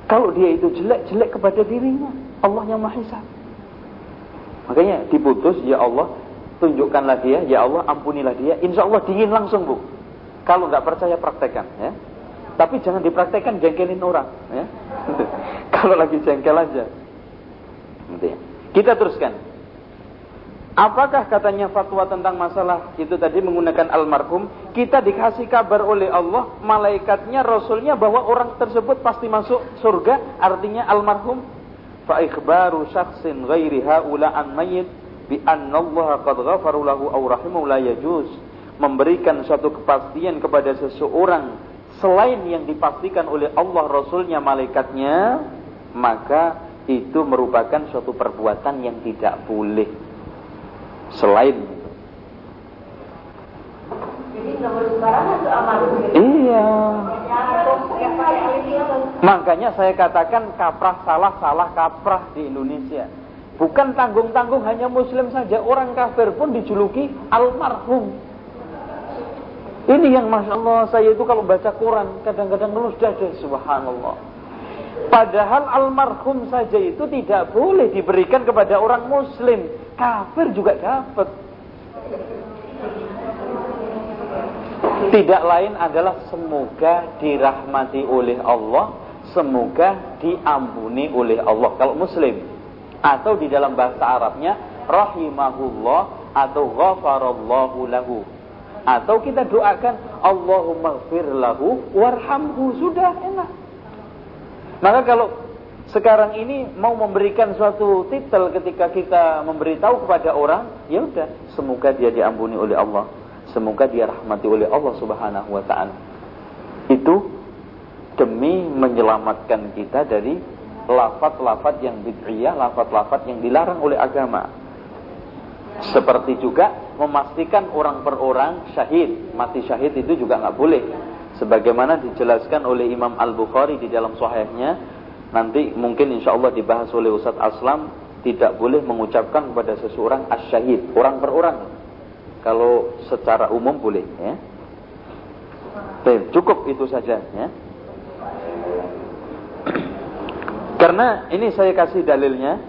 kalau dia itu jelek-jelek kepada dirinya, Allah yang maha Makanya diputus, ya Allah, tunjukkanlah dia, ya Allah, ampunilah dia. Insya Allah dingin langsung bu. Kalau nggak percaya praktekkan, ya. Tapi jangan dipraktekkan jengkelin orang, ya. (laughs) Kalau lagi jengkel aja. Gitu ya. Kita teruskan. Apakah katanya fatwa tentang masalah itu tadi menggunakan almarhum? Kita dikasih kabar oleh Allah, malaikatnya, rasulnya bahwa orang tersebut pasti masuk surga, artinya almarhum. Fa ikhbaru syakhsin ghairi an mayyit bi anna Allah qad ghafara lahu. Memberikan suatu kepastian kepada seseorang selain yang dipastikan oleh Allah, rasulnya, malaikatnya, maka itu merupakan suatu perbuatan yang tidak boleh selain Iya. Makanya saya katakan kaprah salah salah kaprah di Indonesia. Bukan tanggung-tanggung hanya muslim saja, orang kafir pun dijuluki almarhum. Ini yang masya Allah saya itu kalau baca Quran kadang-kadang ngelus dada subhanallah. Padahal almarhum saja itu tidak boleh diberikan kepada orang muslim. Kafir juga dapat. Tidak lain adalah semoga dirahmati oleh Allah, semoga diampuni oleh Allah. Kalau muslim atau di dalam bahasa Arabnya rahimahullah atau ghafarallahu lahu. Atau kita doakan Allahumma lahu warhamhu sudah enak. Maka kalau sekarang ini mau memberikan suatu titel ketika kita memberitahu kepada orang, ya udah, semoga dia diampuni oleh Allah, semoga dia rahmati oleh Allah Subhanahu wa taala. Itu demi menyelamatkan kita dari lafat-lafat yang bid'iyah, lafat-lafat yang dilarang oleh agama. Seperti juga memastikan orang per orang syahid, mati syahid itu juga nggak boleh. Sebagaimana dijelaskan oleh Imam Al Bukhari di dalam Sahihnya, nanti mungkin insya Allah dibahas oleh Ustadz Aslam tidak boleh mengucapkan kepada seseorang asyahid orang per orang. Kalau secara umum boleh ya. Cukup itu saja ya. Karena ini saya kasih dalilnya.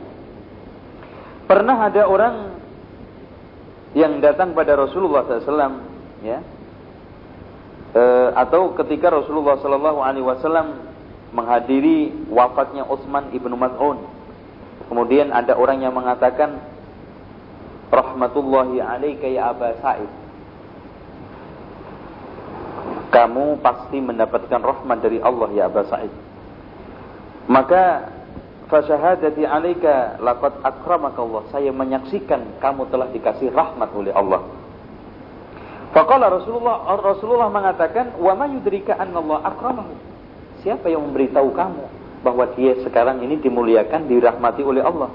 Pernah ada orang yang datang pada Rasulullah SAW ya e, atau ketika Rasulullah SAW menghadiri wafatnya Utsman ibnu Mas'ud. Kemudian ada orang yang mengatakan, Rahmatullahi alaika ya Aba Sa'id. Kamu pasti mendapatkan rahmat dari Allah ya Aba Sa'id. Maka fasyahadati alaika laqad akramaka Allah. Saya menyaksikan kamu telah dikasih rahmat oleh Allah. Faqala Rasulullah Rasulullah mengatakan, "Wa ma yudrika anna Allah akramahu?" Siapa yang memberitahu kamu bahwa dia sekarang ini dimuliakan, dirahmati oleh Allah?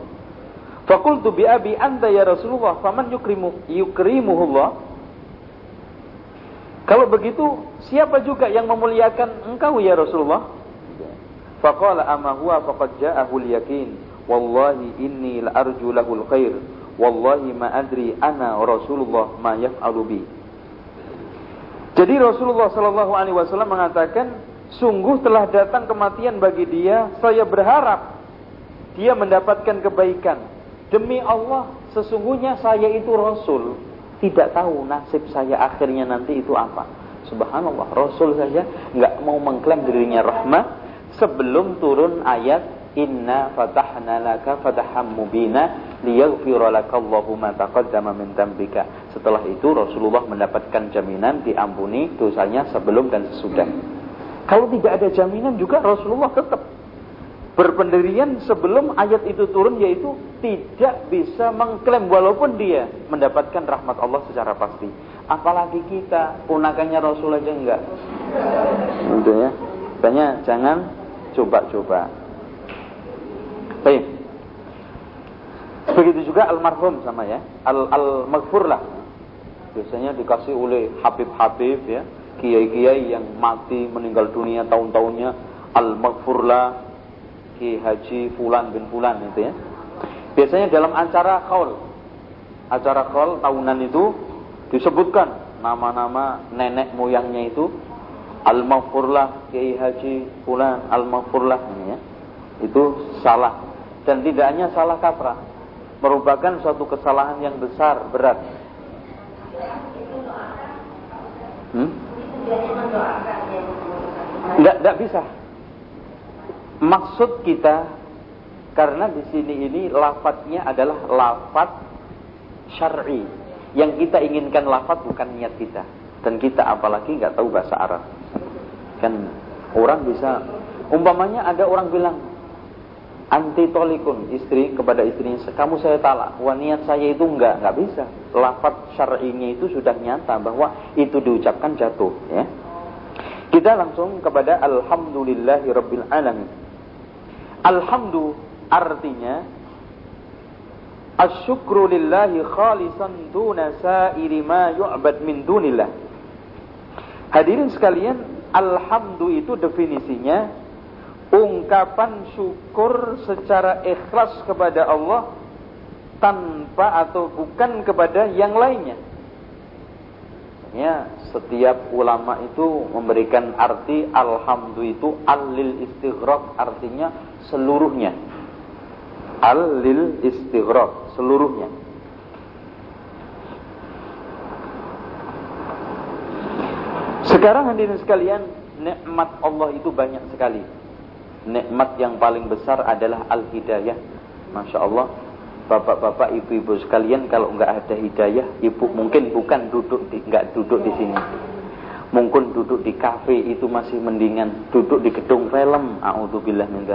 Fakultu bi abi anta ya Rasulullah, faman yukrimu yukrimuhullah? Kalau begitu, siapa juga yang memuliakan engkau ya Rasulullah? Faqala amma huwa faqad ja'ahu yakin Wallahi inni la arju lahul khair. Wallahi ma adri ana Rasulullah ma yaf'alu bi. Jadi Rasulullah sallallahu alaihi wasallam mengatakan Sungguh telah datang kematian bagi dia. Saya berharap dia mendapatkan kebaikan. Demi Allah, sesungguhnya saya itu Rasul. Tidak tahu nasib saya akhirnya nanti itu apa. Subhanallah, Rasul saja nggak mau mengklaim dirinya rahmat sebelum turun ayat inna fatahna laka fataham mubina liyaghfira lakallahu ma taqaddama min dambika. Setelah itu Rasulullah mendapatkan jaminan diampuni dosanya sebelum dan sesudah. Kalau tidak ada jaminan juga Rasulullah tetap berpendirian sebelum ayat itu turun yaitu tidak bisa mengklaim walaupun dia mendapatkan rahmat Allah secara pasti. Apalagi kita punakannya Rasul aja enggak. Gitu ya. Jangan coba-coba. Baik. Begitu juga almarhum sama ya. Al al-maghfur lah. Biasanya dikasih oleh Habib-Habib ya, kiai-kiai yang mati meninggal dunia tahun-tahunnya al-maghfur lah Ki Haji Fulan bin Fulan itu ya. Biasanya dalam acara khaul. Acara khaul tahunan itu disebutkan nama-nama nenek moyangnya itu Al-Maghfurlah Kiai Haji Fulan Al-Maghfurlah ya. Itu salah. Dan tidak hanya salah kaprah merupakan suatu kesalahan yang besar berat. Hmm? Enggak, enggak bisa. Maksud kita karena di sini ini lafadznya adalah lafadz syar'i. Yang kita inginkan lafadz bukan niat kita. Dan kita apalagi nggak tahu bahasa Arab kan orang bisa umpamanya ada orang bilang anti tolikun istri kepada istrinya kamu saya talak wah niat saya itu enggak enggak bisa. Lafaz syar'inya itu sudah nyata bahwa itu diucapkan jatuh ya. Kita langsung kepada alhamdulillahi rabbil alamin. Alhamdu artinya asyukru lillahi khalisan duna sa'iri ma yu'bad min dunillah. Hadirin sekalian alhamdu itu definisinya ungkapan syukur secara ikhlas kepada Allah tanpa atau bukan kepada yang lainnya. Ya, setiap ulama itu memberikan arti alhamdu itu alil istighraq artinya seluruhnya. Alil istighraq seluruhnya. Sekarang hadirin sekalian, nikmat Allah itu banyak sekali nikmat yang paling besar adalah al-hidayah. Masya Allah, bapak-bapak, ibu-ibu sekalian, kalau nggak ada hidayah, ibu mungkin bukan duduk di, nggak duduk di sini. Mungkin duduk di kafe itu masih mendingan duduk di gedung film. A'udzubillah min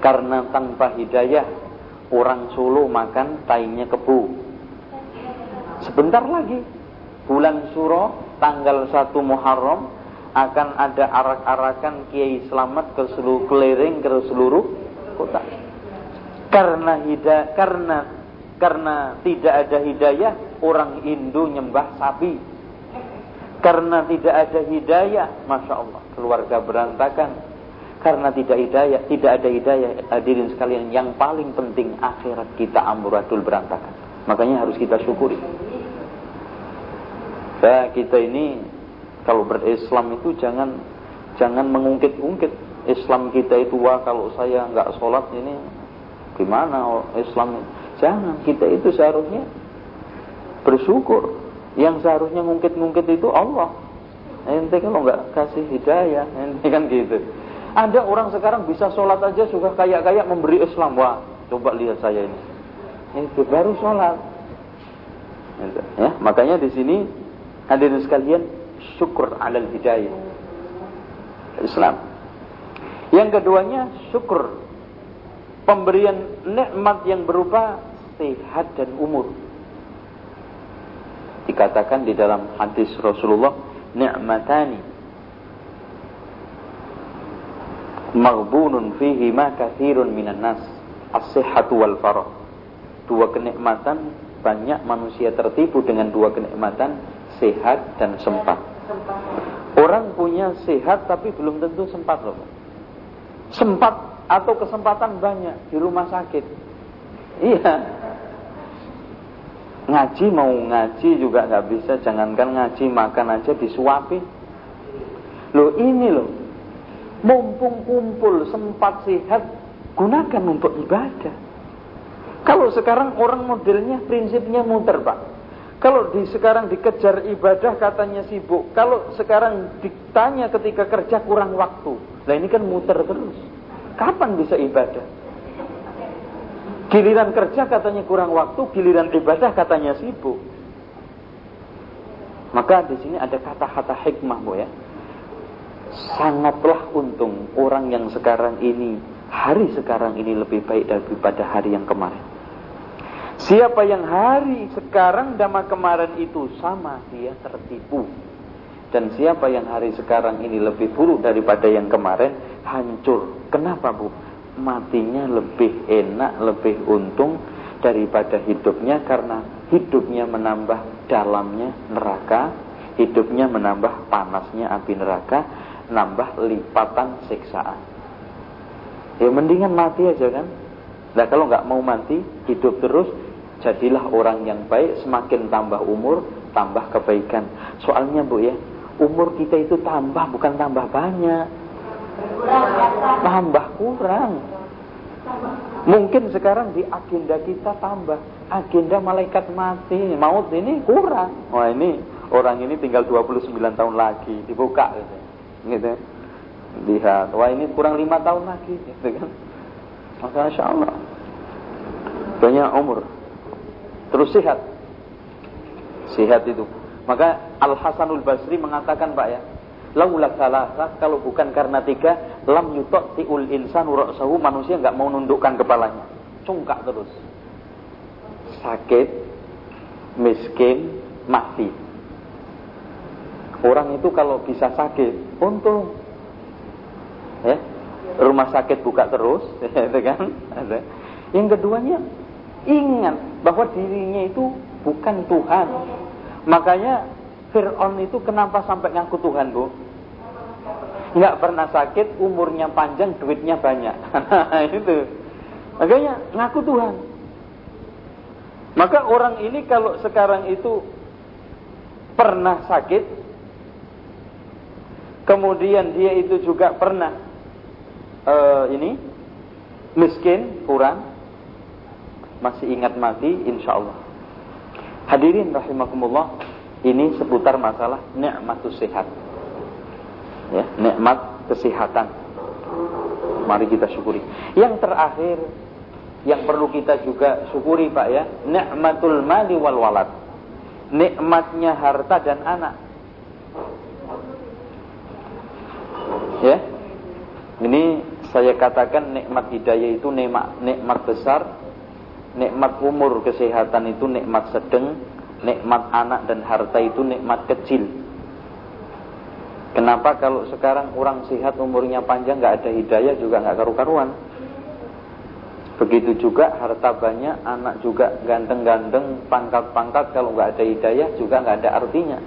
Karena tanpa hidayah, orang Solo makan tainya kebu. Sebentar lagi, bulan Suro, tanggal 1 Muharram, akan ada arak-arakan kiai selamat ke seluruh keliling ke seluruh kota. Karena hidayah, karena karena tidak ada hidayah, orang Indo nyembah sapi. Karena tidak ada hidayah, masya Allah, keluarga berantakan. Karena tidak hidayah, tidak ada hidayah, hadirin sekalian, yang paling penting akhirat kita amburadul berantakan. Makanya harus kita syukuri. Nah, kita ini kalau berislam itu jangan jangan mengungkit-ungkit Islam kita itu wah kalau saya nggak sholat ini gimana Islam jangan kita itu seharusnya bersyukur. Yang seharusnya ngungkit-ngungkit itu Allah. Ente kalau nggak kasih hidayah (laughs) ente kan gitu. Ada orang sekarang bisa sholat aja suka kayak-kayak memberi Islam. Wah coba lihat saya ini. Itu baru sholat. Ya makanya di sini hadirin sekalian syukur alal hidayah. Islam. Yang keduanya syukur pemberian nikmat yang berupa sehat dan umur. Dikatakan di dalam hadis Rasulullah ni'matani maghbunun fihi ma kathirun minan nas. As-sihhatu wal farah. Dua kenikmatan banyak manusia tertipu dengan dua kenikmatan sehat dan sempat Orang punya sehat tapi belum tentu sempat loh. Sempat atau kesempatan banyak di rumah sakit. Iya. Ngaji mau ngaji juga nggak bisa, jangankan ngaji makan aja disuapi. Loh ini loh, mumpung kumpul sempat sehat, gunakan untuk ibadah. Kalau sekarang orang modelnya prinsipnya muter pak. Kalau di sekarang dikejar ibadah katanya sibuk. Kalau sekarang ditanya ketika kerja kurang waktu. Nah ini kan muter terus. kapan bisa ibadah? Giliran kerja katanya kurang waktu, giliran ibadah katanya sibuk. Maka di sini ada kata-kata hikmah, Bu ya. Sangatlah untung orang yang sekarang ini, hari sekarang ini lebih baik daripada hari yang kemarin. Siapa yang hari sekarang sama kemarin itu sama, dia tertipu. Dan siapa yang hari sekarang ini lebih buruk daripada yang kemarin, hancur. Kenapa bu? Matinya lebih enak, lebih untung daripada hidupnya karena hidupnya menambah dalamnya neraka, hidupnya menambah panasnya api neraka, nambah lipatan siksaan. Ya mendingan mati aja kan. Nah kalau nggak mau mati, hidup terus, jadilah orang yang baik, semakin tambah umur, tambah kebaikan. Soalnya bu ya, umur kita itu tambah bukan tambah banyak. Tambah kurang. Mungkin sekarang di agenda kita tambah. Agenda malaikat mati maut ini kurang. Wah ini orang ini tinggal 29 tahun lagi dibuka gitu, gitu. lihat wah ini kurang lima tahun lagi gitu kan. Maka insya Allah. Banyak umur terus sehat sehat itu maka Al Hasanul Basri mengatakan Pak ya, laula salasa kalau bukan karena tiga, lam yutok tiul insanu ra'sahu manusia nggak mau nundukkan kepalanya, cungkak terus. Sakit, miskin, mati. Orang itu kalau bisa sakit, untung. Ya, rumah sakit buka terus, (laughs) itu kan? Yang keduanya, ingat bahwa dirinya itu bukan Tuhan. Makanya Fir'aun itu kenapa sampai ngaku Tuhan bu? Nggak pernah sakit, umurnya panjang, duitnya banyak. (laughs) Itu. Makanya ngaku Tuhan. Maka orang ini kalau sekarang itu pernah sakit, kemudian dia itu juga pernah uh, ini miskin, kurang, masih ingat mati, insya Allah. Hadirin rahimakumullah, ini seputar masalah nikmatus sehat. Ya, nikmat kesehatan. Mari kita syukuri. Yang terakhir yang perlu kita juga syukuri Pak ya, nikmatul mali wal walad. Nikmatnya harta dan anak. Ya. Ini saya katakan nikmat hidayah itu nikmat nikmat besar nikmat umur kesehatan itu nikmat sedang, nikmat anak dan harta itu nikmat kecil. Kenapa kalau sekarang orang sehat umurnya panjang nggak ada hidayah juga nggak karu-karuan. Begitu juga harta banyak, anak juga ganteng-ganteng, pangkat-pangkat kalau nggak ada hidayah juga nggak ada artinya.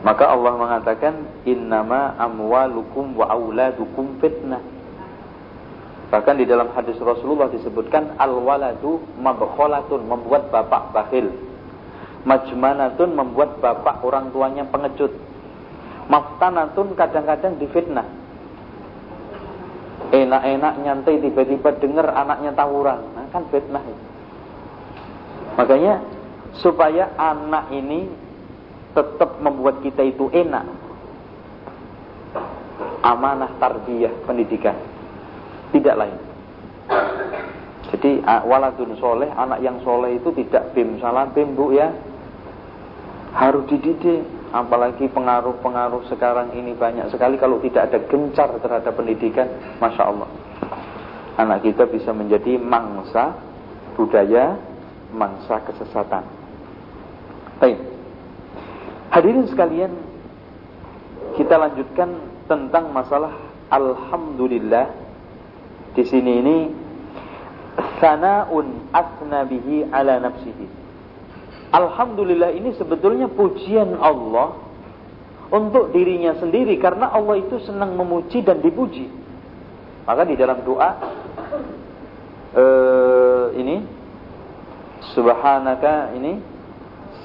Maka Allah mengatakan innama amwalukum wa auladukum fitnah. Bahkan di dalam hadis Rasulullah disebutkan al-waladu mabkhalatun membuat bapak bakhil. Majmanatun membuat bapak orang tuanya pengecut. Maftanatun kadang-kadang difitnah. Enak-enak nyantai tiba-tiba dengar anaknya tawuran. Nah, kan fitnah itu. Makanya supaya anak ini tetap membuat kita itu enak. Amanah tarbiyah pendidikan tidak lain. Jadi waladun soleh, anak yang soleh itu tidak bim salah bim bu ya. Harus dididik. Apalagi pengaruh-pengaruh sekarang ini banyak sekali. Kalau tidak ada gencar terhadap pendidikan, masya Allah, anak kita bisa menjadi mangsa budaya, mangsa kesesatan. Baik. Hadirin sekalian, kita lanjutkan tentang masalah Alhamdulillah di sini ini sanaun asna bihi ala nafsihi. Alhamdulillah ini sebetulnya pujian Allah untuk dirinya sendiri karena Allah itu senang memuji dan dipuji. Maka di dalam doa uh, ini subhanaka ini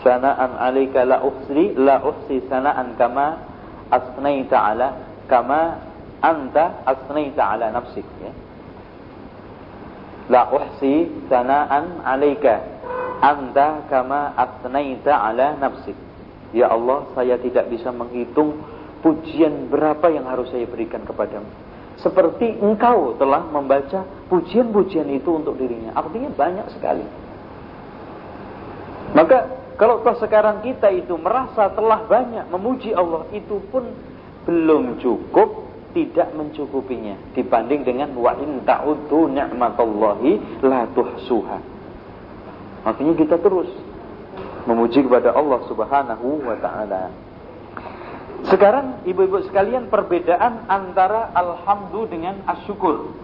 sanaan alaika la uhsi la uhsi sanaan kama asnaita ala kama anta asnaita ala nafsik ya. La uhsi sana'an alaika Anta kama asnaita ala nafsik Ya Allah saya tidak bisa menghitung Pujian berapa yang harus saya berikan kepadamu seperti engkau telah membaca pujian-pujian itu untuk dirinya. Artinya banyak sekali. Maka kalau toh sekarang kita itu merasa telah banyak memuji Allah, itu pun belum cukup, tidak mencukupinya dibanding dengan wa in ta'uddu ni'matallahi la tuhsuha. Artinya kita terus memuji kepada Allah Subhanahu wa taala. Sekarang ibu-ibu sekalian perbedaan antara alhamdulillah dengan asyukur.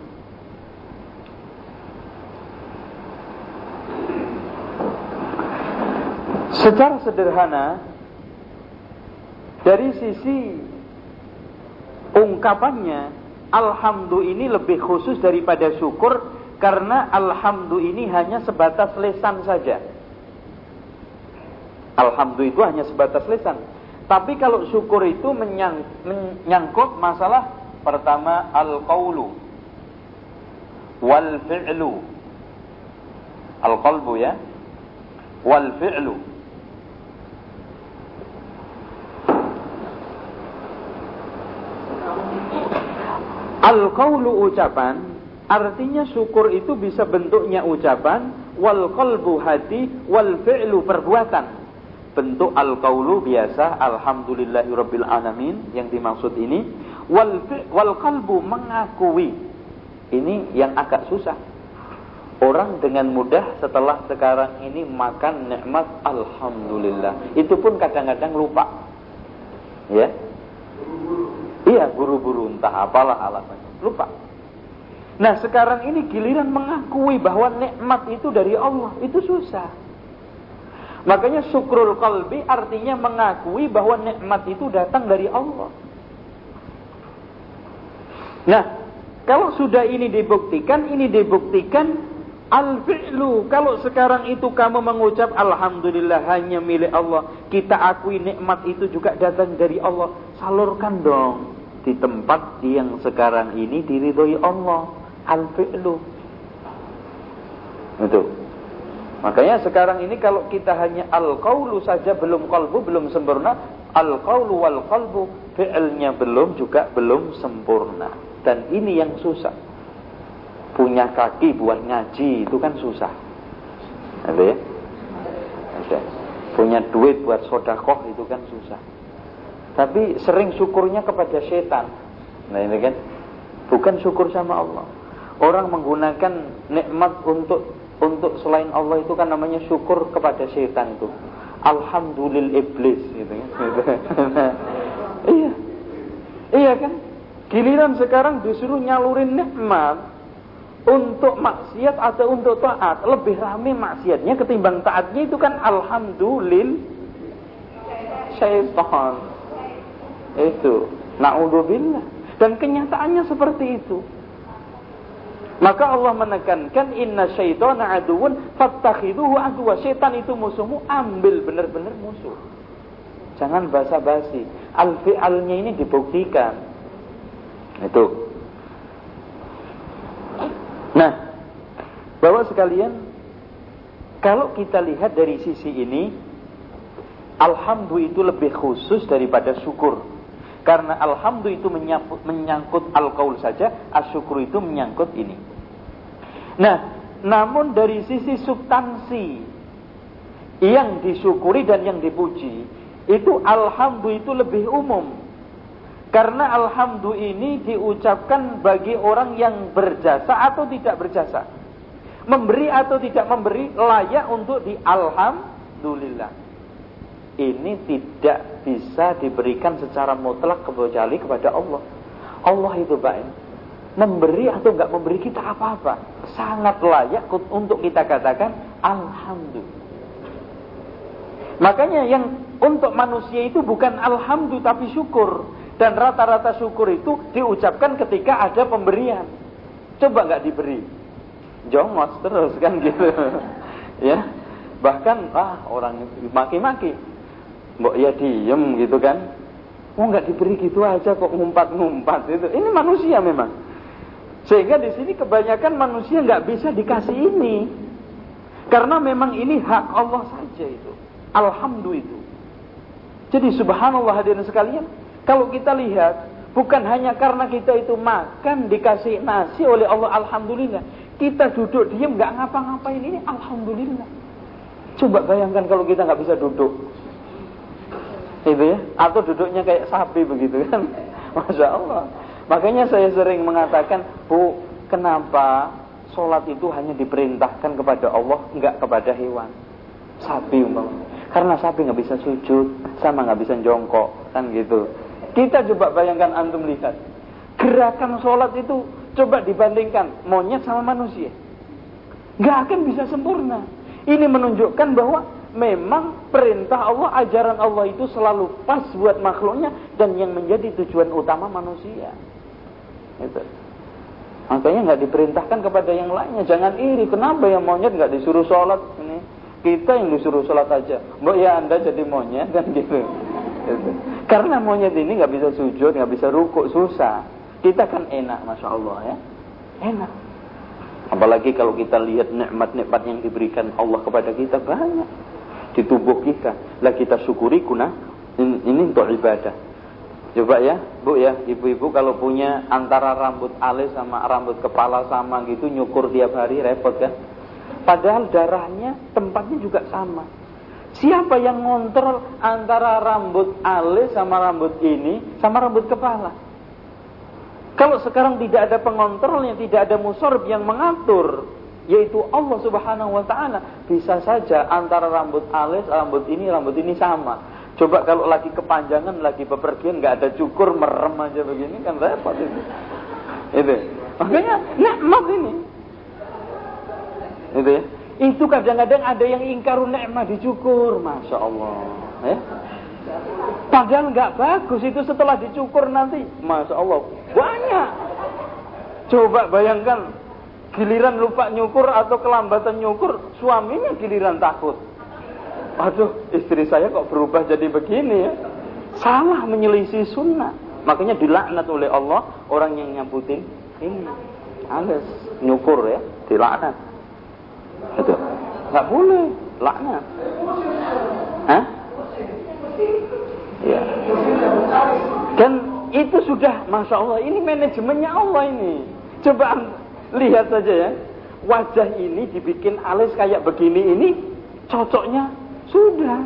Secara sederhana dari sisi ungkapannya alhamdulillah ini lebih khusus daripada syukur karena alhamdulillah ini hanya sebatas lesan saja. Alhamdulillah itu hanya sebatas lesan. Tapi kalau syukur itu menyang, menyangkut masalah pertama al-qawlu wal fi'lu. Al-qalbu ya. Wal fi'lu. Al-qawlu ucapan artinya syukur itu bisa bentuknya ucapan wal qalbu hati wal fi'lu perbuatan. Bentuk al-qaulu biasa alhamdulillahirabbil alamin yang dimaksud ini. Wal wal qalbu mengakui. Ini yang agak susah. Orang dengan mudah setelah sekarang ini makan nikmat alhamdulillah. Itu pun kadang-kadang lupa. Ya iya buru-buru entah apalah alasannya lupa nah sekarang ini giliran mengakui bahwa nikmat itu dari Allah itu susah Makanya syukrul qalbi artinya mengakui bahwa nikmat itu datang dari Allah. Nah, kalau sudah ini dibuktikan, ini dibuktikan al-fi'lu. Kalau sekarang itu kamu mengucap alhamdulillah hanya milik Allah, kita akui nikmat itu juga datang dari Allah. Salurkan dong di tempat yang sekarang ini diridhoi Allah. Al-fi'lu. Itu. Makanya sekarang ini kalau kita hanya al-qaulu saja belum qalbu belum sempurna, al-qaulu wal qalbu fi'ilnya belum juga belum sempurna. Dan ini yang susah. Punya kaki buat ngaji itu kan susah. Ada ya? Ada. Punya duit buat sodakoh itu kan susah. Tapi sering syukurnya kepada setan. Nah ini kan bukan syukur sama Allah. Orang menggunakan nikmat untuk untuk selain Allah itu kan namanya syukur kepada setan itu. Alhamdulillah iblis gitu kan. (laughs) iya. Iya kan? Giliran sekarang disuruh nyalurin nikmat untuk maksiat atau untuk taat. Lebih rame maksiatnya ketimbang taatnya itu kan alhamdulillah syaitan. Itu. Na'udzubillah. Dan kenyataannya seperti itu. Maka Allah menekankan inna syaitana aduun fattakhiduhu aduwa. Syaitan itu musuhmu, ambil benar-benar musuh. Jangan basa-basi. Al-fi'alnya ini dibuktikan. Itu. Nah, bahwa sekalian, kalau kita lihat dari sisi ini, Alhamdulillah itu lebih khusus daripada syukur. Karena alhamdulillah itu menyangkut, al-qaul saja, asyukur itu menyangkut ini. Nah, namun dari sisi substansi yang disyukuri dan yang dipuji, itu alhamdulillah itu lebih umum. Karena alhamdulillah ini diucapkan bagi orang yang berjasa atau tidak berjasa. Memberi atau tidak memberi layak untuk di alhamdulillah ini tidak bisa diberikan secara mutlak kecuali kepada Allah. Allah itu baik. Memberi atau enggak memberi kita apa-apa. Sangat layak untuk kita katakan Alhamdulillah. Makanya yang untuk manusia itu bukan Alhamdulillah tapi syukur. Dan rata-rata syukur itu diucapkan ketika ada pemberian. Coba enggak diberi. Jongos terus kan gitu. (laughs) ya. Bahkan ah orang maki-maki mbok ya diem gitu kan oh nggak diberi gitu aja kok ngumpat-ngumpat itu ini manusia memang sehingga di sini kebanyakan manusia nggak bisa dikasih ini karena memang ini hak Allah saja itu alhamdulillah itu jadi subhanallah hadirin sekalian kalau kita lihat Bukan hanya karena kita itu makan dikasih nasi oleh Allah alhamdulillah. Kita duduk diam nggak ngapa-ngapain ini alhamdulillah. Coba bayangkan kalau kita nggak bisa duduk. Itu ya, atau duduknya kayak sapi begitu kan. (laughs) Masya Allah. Makanya saya sering mengatakan, Bu, kenapa sholat itu hanya diperintahkan kepada Allah, nggak kepada hewan? Sapi umpamanya. Karena sapi nggak bisa sujud, sama nggak bisa jongkok, kan gitu. Kita coba bayangkan antum lihat. Gerakan sholat itu coba dibandingkan monyet sama manusia. Nggak akan bisa sempurna. Ini menunjukkan bahwa memang perintah Allah, ajaran Allah itu selalu pas buat makhluknya dan yang menjadi tujuan utama manusia. Itu. Makanya nggak diperintahkan kepada yang lainnya. Jangan iri. Kenapa yang monyet nggak disuruh sholat? Ini kita yang disuruh sholat aja. Mbak ya anda jadi monyet kan gitu. gitu. Karena monyet ini nggak bisa sujud, nggak bisa rukuk, susah. Kita kan enak, masya Allah ya. Enak. Apalagi kalau kita lihat nikmat-nikmat yang diberikan Allah kepada kita banyak di tubuh kita. Lah kita syukuri kuna ini untuk ibadah. Coba ya, Bu ya, ibu-ibu kalau punya antara rambut alis sama rambut kepala sama gitu nyukur tiap hari repot kan? Padahal darahnya tempatnya juga sama. Siapa yang ngontrol antara rambut alis sama rambut ini sama rambut kepala? Kalau sekarang tidak ada pengontrolnya, tidak ada musorb yang mengatur, yaitu Allah Subhanahu wa taala, bisa saja antara rambut alis, rambut ini, rambut ini sama. Coba kalau lagi kepanjangan, lagi bepergian, nggak ada cukur, merem aja begini kan repot itu. Itu. Makanya nikmat ini. Itu ya. Itu kadang-kadang ada yang ingkarun nikmat dicukur, masya Allah. Ya. Padahal nggak bagus itu setelah dicukur nanti, masya Allah banyak. Coba bayangkan giliran lupa nyukur atau kelambatan nyukur, suaminya giliran takut. Aduh, istri saya kok berubah jadi begini ya. Salah menyelisih sunnah. Makanya dilaknat oleh Allah orang yang nyamputin ini. Alis, nyukur ya, dilaknat. Itu. Enggak boleh, laknat. Hah? Ya. Dan itu sudah, masya Allah, ini manajemennya Allah ini. Coba lihat saja ya, wajah ini dibikin alis kayak begini ini, cocoknya sudah.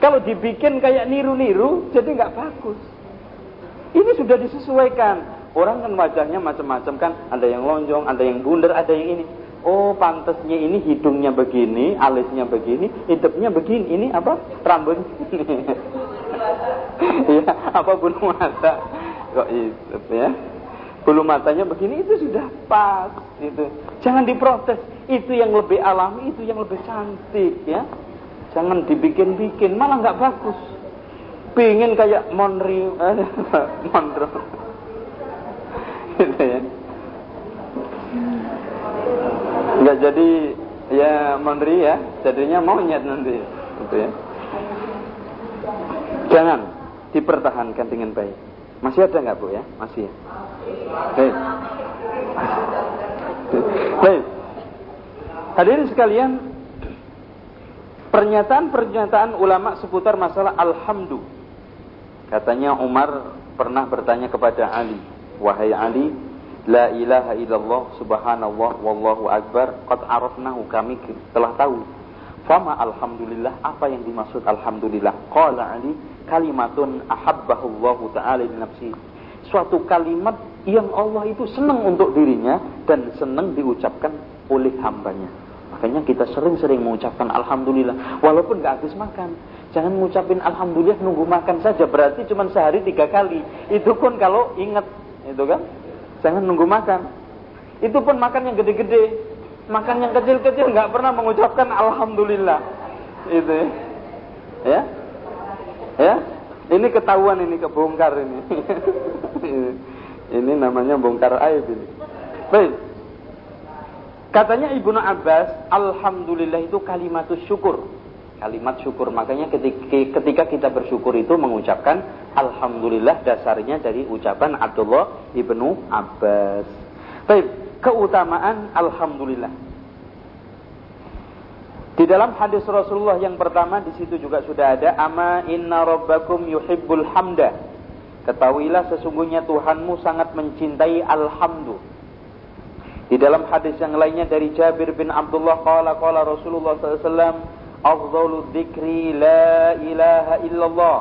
Kalau dibikin kayak niru-niru, jadi nggak bagus. Ini sudah disesuaikan. Orang kan wajahnya macam-macam kan, ada yang lonjong, ada yang bundar, ada yang ini. Oh, pantasnya ini hidungnya begini, alisnya begini, hidupnya begini. Ini apa? Rambut. (laughs) ya, apa bulu mata? Kok itu ya? Bulu matanya begini itu sudah pas itu. Jangan diprotes. Itu yang lebih alami, itu yang lebih cantik ya. Jangan dibikin-bikin, malah nggak bagus. Pingin kayak Monri, eh, (laughs) Mondro. gitu ya. Nggak jadi ya Monri ya, jadinya monyet nanti. Gitu ya. Jangan dipertahankan dengan baik. Masih ada nggak bu ya? Masih ya. Baik. Baik. Hadirin sekalian, Pernyataan-pernyataan ulama seputar masalah alhamdu. Katanya Umar pernah bertanya kepada Ali, "Wahai Ali, la ilaha illallah subhanallah wallahu akbar, qad arafnahu kami telah tahu." Fama alhamdulillah, apa yang dimaksud alhamdulillah? Qala Ali, kalimatun ahabbahullahu ta'ala li nafsi. Suatu kalimat yang Allah itu senang untuk dirinya dan senang diucapkan oleh hambanya. Makanya kita sering-sering mengucapkan Alhamdulillah. Walaupun gak habis makan. Jangan mengucapin Alhamdulillah nunggu makan saja. Berarti cuma sehari tiga kali. Itu pun kalau ingat. Itu kan. Jangan nunggu makan. Itu pun makan yang gede-gede. Makan yang kecil-kecil gak pernah mengucapkan Alhamdulillah. Itu ya. Ya. Ini ketahuan ini kebongkar ini. (laughs) ini namanya bongkar aib ini. Baik. Katanya Ibnu Abbas, Alhamdulillah itu kalimat syukur. Kalimat syukur. Makanya ketika, ketika kita bersyukur itu mengucapkan Alhamdulillah dasarnya dari ucapan Abdullah Ibnu Abbas. Baik, keutamaan Alhamdulillah. Di dalam hadis Rasulullah yang pertama di situ juga sudah ada ama inna rabbakum yuhibbul hamda Ketahuilah sesungguhnya Tuhanmu sangat mencintai alhamdu. Di dalam hadis yang lainnya dari Jabir bin Abdullah qala qala Rasulullah SAW Afdalu dzikri la ilaha illallah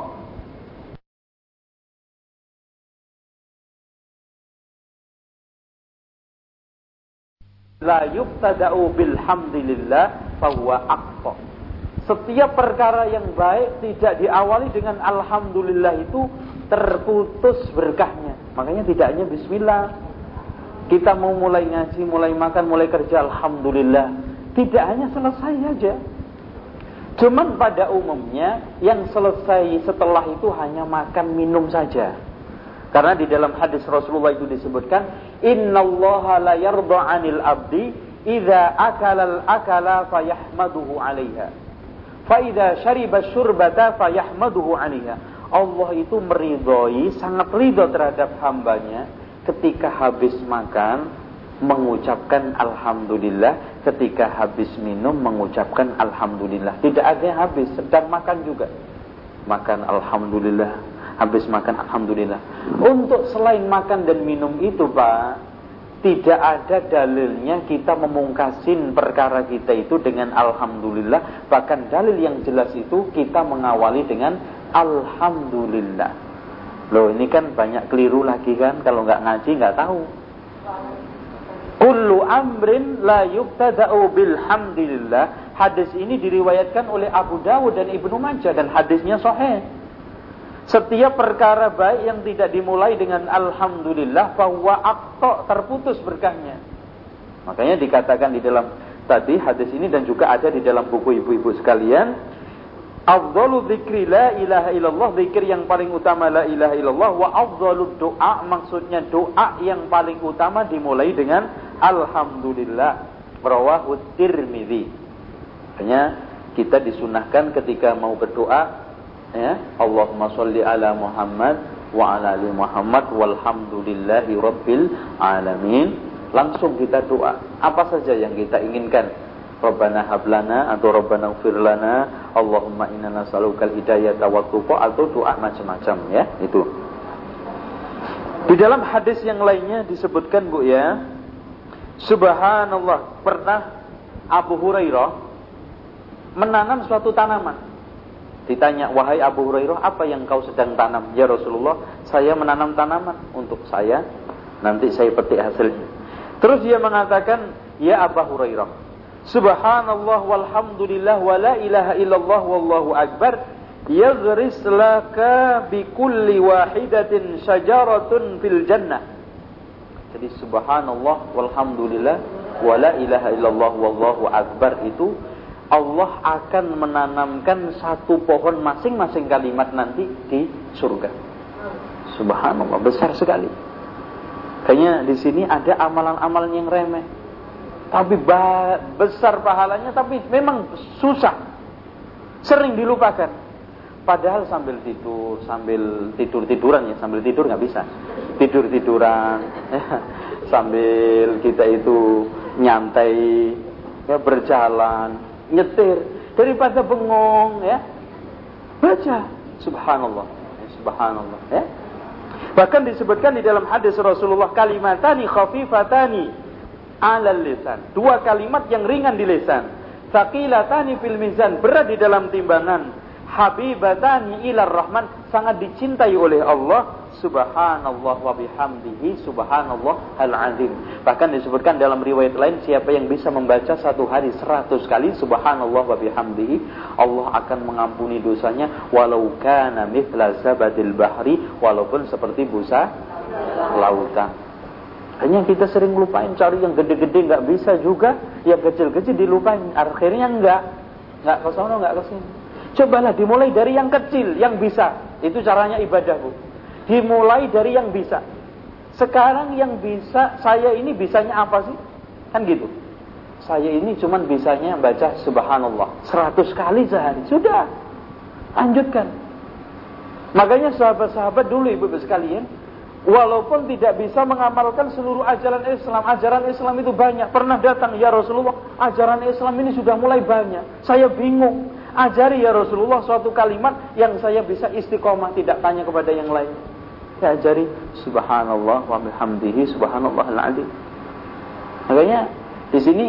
La yubtada'u bilhamdilillah fahuwa aqsa Setiap perkara yang baik tidak diawali dengan alhamdulillah itu terputus berkahnya. Makanya tidak hanya bismillah. Kita mau mulai ngaji, mulai makan, mulai kerja, alhamdulillah. Tidak hanya selesai saja. Cuman pada umumnya yang selesai setelah itu hanya makan minum saja. Karena di dalam hadis Rasulullah itu disebutkan, "Innallaha la yarda 'anil abdi idza akala al-akala fayahmaduhu 'alaiha. Fa idza syariba syurbata fayahmaduhu 'alaiha." Allah itu meridhoi, sangat ridho terhadap hambanya ketika habis makan mengucapkan alhamdulillah, ketika habis minum mengucapkan alhamdulillah. Tidak ada yang habis, sedang makan juga. Makan alhamdulillah, habis makan alhamdulillah. Untuk selain makan dan minum itu, Pak, tidak ada dalilnya kita memungkasin perkara kita itu dengan alhamdulillah. Bahkan dalil yang jelas itu kita mengawali dengan Alhamdulillah. Loh ini kan banyak keliru lagi kan kalau nggak ngaji nggak tahu. Kullu amrin la yuktada'u bilhamdulillah. Hadis ini diriwayatkan oleh Abu Dawud dan Ibnu Majah dan hadisnya sahih. Setiap perkara baik yang tidak dimulai dengan alhamdulillah bahwa akto terputus berkahnya. Makanya dikatakan di dalam tadi hadis ini dan juga ada di dalam buku ibu-ibu sekalian Afdalu dzikri la ilaha illallah Zikir yang paling utama la ilaha illallah Wa afdalu doa Maksudnya doa yang paling utama dimulai dengan Alhamdulillah Rawahu tirmidhi Hanya kita disunahkan ketika mau berdoa ya, Allahumma salli ala Muhammad Wa ala ali Muhammad Walhamdulillahi rabbil alamin. Langsung kita doa. Apa saja yang kita inginkan? Rabbana hablana atau Rabbana ufir lana. Allahumma inna nas'alukal hidayata wa atau doa macam-macam ya. Itu. Di dalam hadis yang lainnya disebutkan Bu ya. Subhanallah. Pernah Abu Hurairah menanam suatu tanaman ditanya wahai Abu Hurairah apa yang kau sedang tanam? Ya Rasulullah saya menanam tanaman untuk saya. Nanti saya petik hasilnya. Terus dia mengatakan ya Abu Hurairah Subhanallah walhamdulillah wa la ilaha illallah wallahu akbar. Yaghris laka bi kulli wahidatin syajaratun fil jannah. Jadi subhanallah walhamdulillah wa la ilaha illallah wallahu akbar itu Allah akan menanamkan satu pohon masing-masing kalimat nanti di surga. Subhanallah besar sekali. Kayaknya di sini ada amalan-amalan yang remeh. Tapi besar pahalanya tapi memang susah. Sering dilupakan. Padahal sambil tidur sambil tidur tiduran ya sambil tidur nggak bisa. Tidur tiduran (laughs) ya, sambil kita itu nyantai ya berjalan nyetir daripada bengong ya baca subhanallah ya, subhanallah ya bahkan disebutkan di dalam hadis Rasulullah kalimatani khafifatani alal lisan. Dua kalimat yang ringan di lisan. Saqilatani fil mizan, berat di dalam timbangan. Habibatani ilar rahman, sangat dicintai oleh Allah. Subhanallah wa bihamdihi subhanallah al-azim. Bahkan disebutkan dalam riwayat lain siapa yang bisa membaca satu hari seratus kali subhanallah wa bihamdihi Allah akan mengampuni dosanya walau kana mithla zabadil bahri walaupun seperti busa lautan. Hanya kita sering lupain cari yang gede-gede nggak bisa juga, yang kecil-kecil dilupain. Akhirnya enggak, nggak ke sana nggak ke sini. Cobalah dimulai dari yang kecil, yang bisa. Itu caranya ibadah bu. Dimulai dari yang bisa. Sekarang yang bisa, saya ini bisanya apa sih? Kan gitu. Saya ini cuman bisanya baca subhanallah. Seratus kali sehari. Sudah. Lanjutkan. Makanya sahabat-sahabat dulu ibu-ibu sekalian Walaupun tidak bisa mengamalkan seluruh ajaran Islam. Ajaran Islam itu banyak. Pernah datang, ya Rasulullah, ajaran Islam ini sudah mulai banyak. Saya bingung. Ajari ya Rasulullah suatu kalimat yang saya bisa istiqomah, tidak tanya kepada yang lain. Saya ajari subhanallah wa bihamdihi subhanallah al-azim. Makanya di sini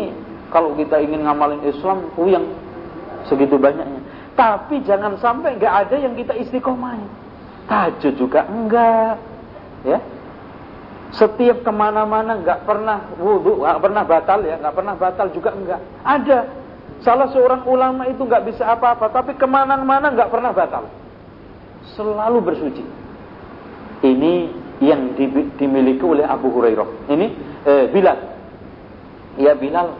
kalau kita ingin ngamalin Islam yang segitu banyaknya. Tapi jangan sampai nggak ada yang kita istiqomah. Tahajud juga enggak. Ya, setiap ke mana-mana nggak pernah wudhu, nggak pernah batal ya, nggak pernah batal juga enggak. Ada salah seorang ulama itu nggak bisa apa-apa, tapi ke mana-mana nggak pernah batal. Selalu bersuci. Ini yang dimiliki oleh Abu Hurairah. Ini eh, Bilal. Ya Bilal,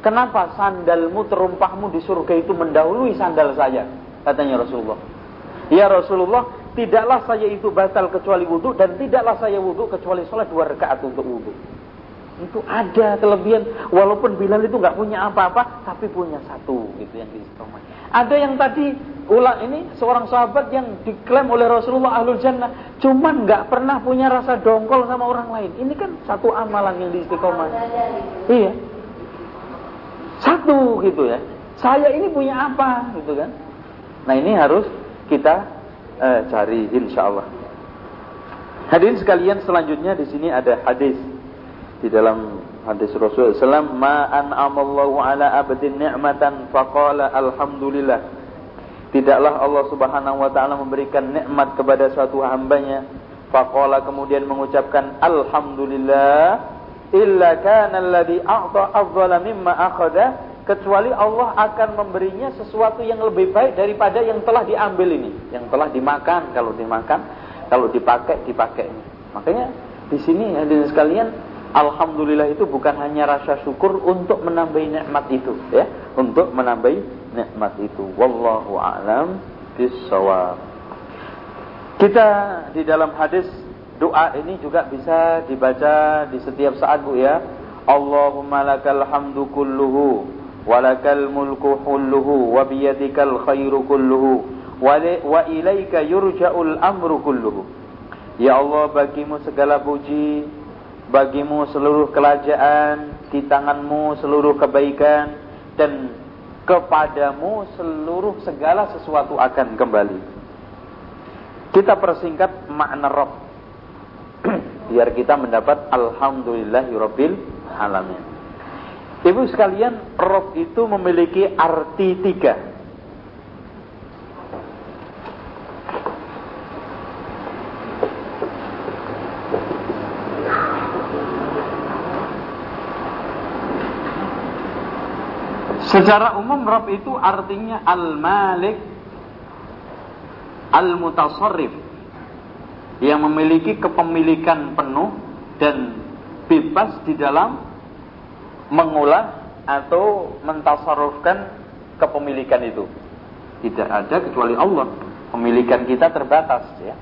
kenapa sandalmu terumpahmu di surga itu mendahului sandal saya? Katanya Rasulullah. Ya Rasulullah, tidaklah saya itu batal kecuali wudhu dan tidaklah saya wudhu kecuali sholat dua rakaat untuk wudhu. Itu ada kelebihan walaupun Bilal itu nggak punya apa-apa tapi punya satu gitu yang diistimewakan. Ada yang tadi ulang ini seorang sahabat yang diklaim oleh Rasulullah ahlul jannah cuman nggak pernah punya rasa dongkol sama orang lain. Ini kan satu amalan yang diistiqomah. Iya. Satu gitu ya. Saya ini punya apa gitu kan. Nah ini harus kita eh, cari insya Allah. Hadirin sekalian selanjutnya di sini ada hadis di dalam hadis Rasulullah SAW ma an'amallahu ala abdin ni'matan faqala alhamdulillah tidaklah Allah Subhanahu wa taala memberikan nikmat kepada suatu hambanya faqala kemudian mengucapkan alhamdulillah illa kana alladhi a'ta afdhala mimma akhadha kecuali Allah akan memberinya sesuatu yang lebih baik daripada yang telah diambil ini, yang telah dimakan. Kalau dimakan, kalau dipakai, dipakai. Makanya di sini hadirin sekalian, alhamdulillah itu bukan hanya rasa syukur untuk menambah nikmat itu, ya, untuk menambah nikmat itu. Wallahu a'lam bishawab. Kita di dalam hadis doa ini juga bisa dibaca di setiap saat Bu ya. Allahumma lakal hamdu kulluhu walakal mulku kulluhu wa biyadikal khairu kulluhu wa ilaika yurja'ul amru kulluhu Ya Allah bagimu segala puji bagimu seluruh kerajaan di tanganmu seluruh kebaikan dan kepadamu seluruh segala sesuatu akan kembali. Kita persingkat makna Rabb. (clears throat) Biar kita mendapat alhamdulillahirabbil alamin. Ibu sekalian, Rob itu memiliki arti tiga. Secara umum Rob itu artinya Al-Malik Al-Mutasarrif Yang memiliki kepemilikan penuh Dan bebas di dalam mengolah atau mentasarufkan kepemilikan itu. Tidak ada kecuali Allah. Pemilikan kita terbatas ya.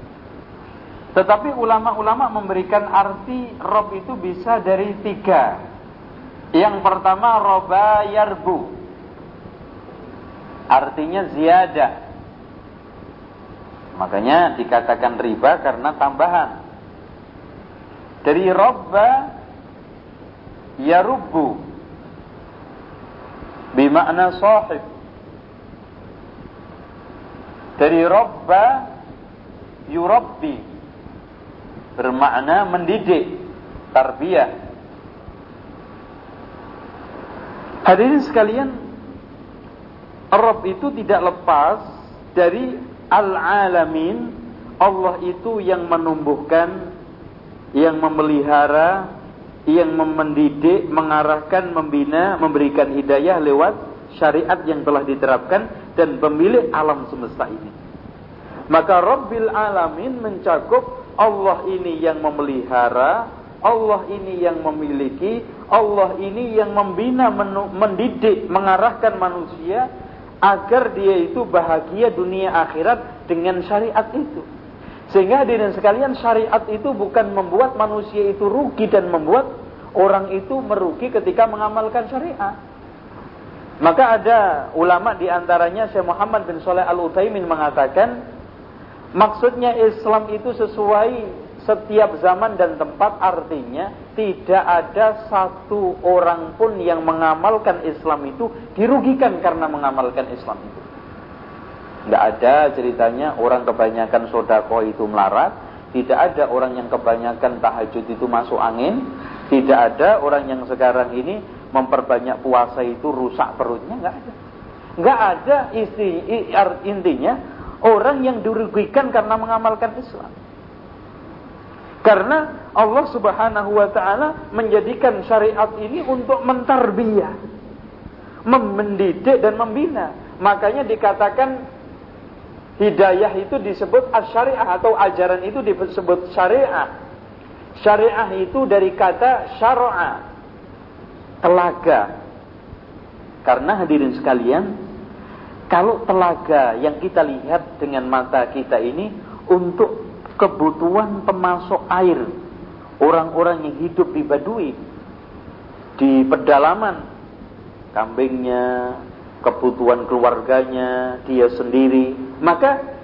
Tetapi ulama-ulama memberikan arti Rob itu bisa dari tiga. Yang pertama roba yarbu. Artinya ziyadah. Makanya dikatakan riba karena tambahan. Dari roba yarubbu bimakna sahib dari robba yurabbi bermakna mendidik tarbiyah hadirin sekalian Rob itu tidak lepas dari al-alamin Allah itu yang menumbuhkan yang memelihara yang mendidik, mengarahkan, membina, memberikan hidayah lewat syariat yang telah diterapkan dan pemilik alam semesta ini. Maka Rabbil Alamin mencakup Allah ini yang memelihara, Allah ini yang memiliki, Allah ini yang membina, mendidik, mengarahkan manusia agar dia itu bahagia dunia akhirat dengan syariat itu. Sehingga hadirin sekalian syariat itu bukan membuat manusia itu rugi dan membuat orang itu merugi ketika mengamalkan syariat. Maka ada ulama di antaranya Syekh Muhammad bin Saleh Al Utsaimin mengatakan maksudnya Islam itu sesuai setiap zaman dan tempat artinya tidak ada satu orang pun yang mengamalkan Islam itu dirugikan karena mengamalkan Islam itu. Tidak ada ceritanya orang kebanyakan sodako itu melarat, Tidak ada orang yang kebanyakan tahajud itu masuk angin. Tidak ada orang yang sekarang ini memperbanyak puasa itu rusak perutnya. Nggak ada. Nggak ada isti, intinya orang yang dirugikan karena mengamalkan Islam. Karena Allah Subhanahu wa taala menjadikan syariat ini untuk mentarbiyah, mendidik dan membina. Makanya dikatakan hidayah itu disebut asyariah atau ajaran itu disebut syariah. Syariah itu dari kata syara'a, telaga. Karena hadirin sekalian, kalau telaga yang kita lihat dengan mata kita ini untuk kebutuhan pemasok air. Orang-orang yang hidup di Badui di pedalaman kambingnya kebutuhan keluarganya dia sendiri. Maka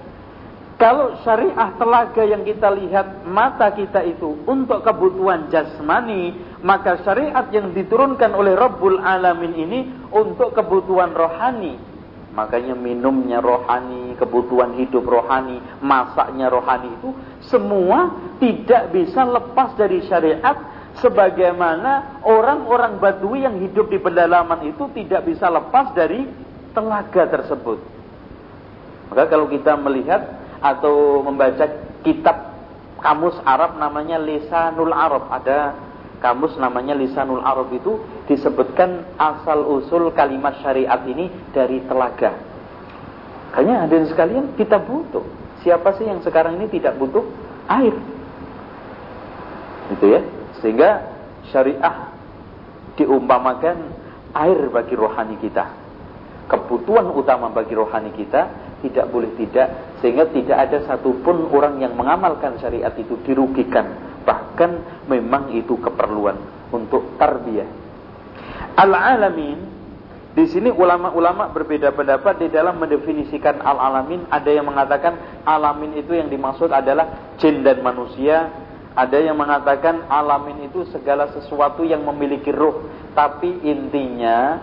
kalau syariah telaga yang kita lihat mata kita itu untuk kebutuhan jasmani maka syariat yang diturunkan oleh Rabbul Alamin ini untuk kebutuhan rohani Makanya minumnya rohani, kebutuhan hidup rohani, masaknya rohani itu semua tidak bisa lepas dari syariat sebagaimana orang-orang Badui yang hidup di pedalaman itu tidak bisa lepas dari telaga tersebut. Maka kalau kita melihat atau membaca kitab kamus Arab namanya Lisanul Arab, ada kamus namanya Lisanul Arab itu disebutkan asal usul kalimat syariat ini dari telaga. Hanya hadirin sekalian kita butuh. Siapa sih yang sekarang ini tidak butuh air? Itu ya. Sehingga syariah diumpamakan air bagi rohani kita. Kebutuhan utama bagi rohani kita tidak boleh tidak sehingga tidak ada satupun orang yang mengamalkan syariat itu dirugikan Bahkan memang itu keperluan untuk tarbiyah. Al-alamin di sini ulama-ulama berbeda pendapat di dalam mendefinisikan al-alamin. Ada yang mengatakan alamin itu yang dimaksud adalah jin dan manusia. Ada yang mengatakan alamin itu segala sesuatu yang memiliki ruh. Tapi intinya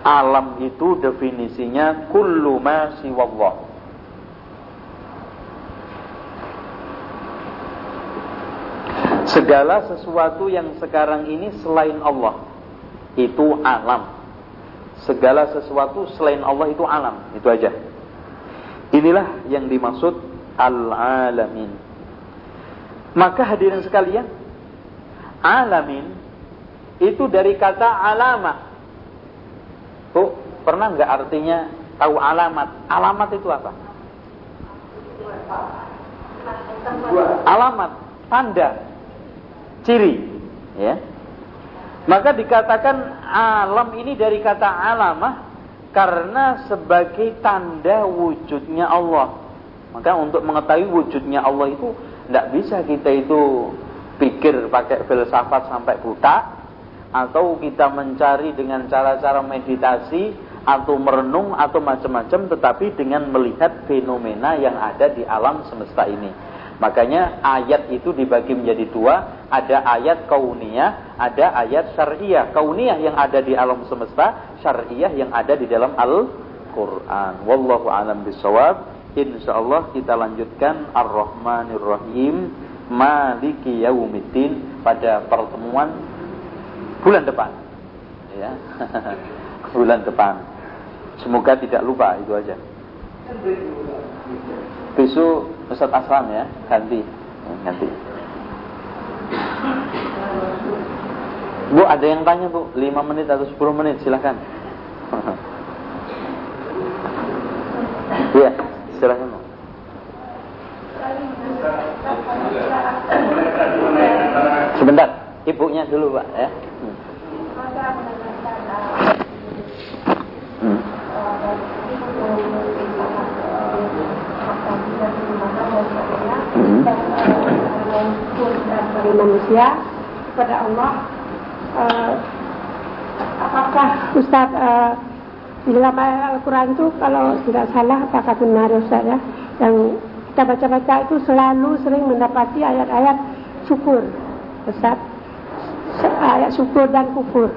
alam itu definisinya kullu ma siwallah. Segala sesuatu yang sekarang ini selain Allah itu alam. Segala sesuatu selain Allah itu alam, itu aja. Inilah yang dimaksud al-alamin. Maka hadirin sekalian, alamin itu dari kata alamah. Tuh, pernah nggak artinya tahu alamat? Alamat itu apa? Alamat, tanda ciri ya. Maka dikatakan alam ini dari kata alamah karena sebagai tanda wujudnya Allah. Maka untuk mengetahui wujudnya Allah itu tidak bisa kita itu pikir pakai filsafat sampai buta atau kita mencari dengan cara-cara meditasi atau merenung atau macam-macam tetapi dengan melihat fenomena yang ada di alam semesta ini Makanya ayat itu dibagi menjadi dua, ada ayat kauniyah, ada ayat syariah. Kauniyah yang ada di alam semesta, syariah yang ada di dalam Al-Qur'an. Wallahu alam bisawab. Insyaallah kita lanjutkan Ar-Rahmanir Rahim Maliki Yaumiddin pada pertemuan bulan depan. Ya. (laughs) bulan depan. Semoga tidak lupa itu aja. Besok Ustaz Aslam ya, ganti. Ganti. Bu, ada yang tanya Bu, 5 menit atau 10 menit, silahkan. Iya, silahkan Bu. Sebentar, ibunya dulu Pak ya. Dari manusia kepada Allah. Uh, apakah Ustaz uh, di dalam Al-Quran itu kalau tidak salah apakah benar Ustaz ya? Yang kita baca-baca itu selalu sering mendapati ayat-ayat syukur Ustaz. Ayat syukur dan kufur.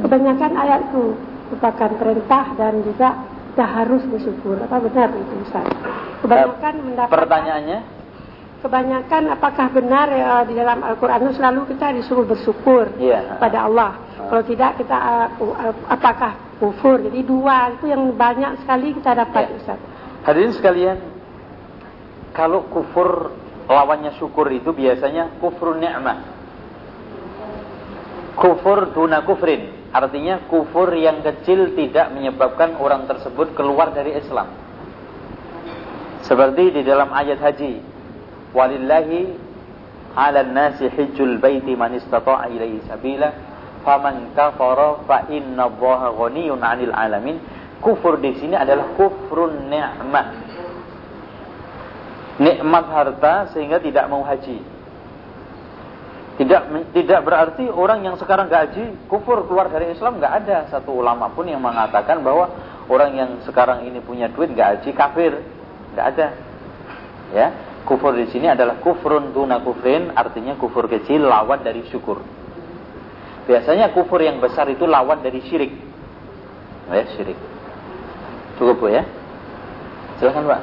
Kebanyakan ayat itu merupakan perintah dan juga kita harus bersyukur. Apa benar itu Ustaz? Kebanyakan mendapat pertanyaannya kebanyakan apakah benar uh, di dalam Al-Quran selalu kita disuruh bersyukur Iya. pada Allah. Kalau tidak kita uh, uh, apakah kufur. Jadi dua itu yang banyak sekali kita dapat Ya. Ustaz. Hadirin sekalian, kalau kufur lawannya syukur itu biasanya kufur ni'mah. Kufur duna kufrin. Artinya kufur yang kecil tidak menyebabkan orang tersebut keluar dari Islam. Seperti di dalam ayat haji. Walillahi ala nasi hijjul baiti man istata'a ilaihi sabila faman kafara fa inna allaha ghaniyun 'anil alamin. Kufur di sini adalah kufrun ni'mah. Nikmat harta sehingga tidak mau haji. Tidak tidak berarti orang yang sekarang gak haji kufur keluar dari Islam nggak ada satu ulama pun yang mengatakan bahwa orang yang sekarang ini punya duit nggak haji kafir nggak ada ya kufur di sini adalah kufrun tuna kufrin artinya kufur kecil lawan dari syukur. Biasanya kufur yang besar itu lawan dari syirik. Ya syirik. Cukup bu ya? Silakan pak.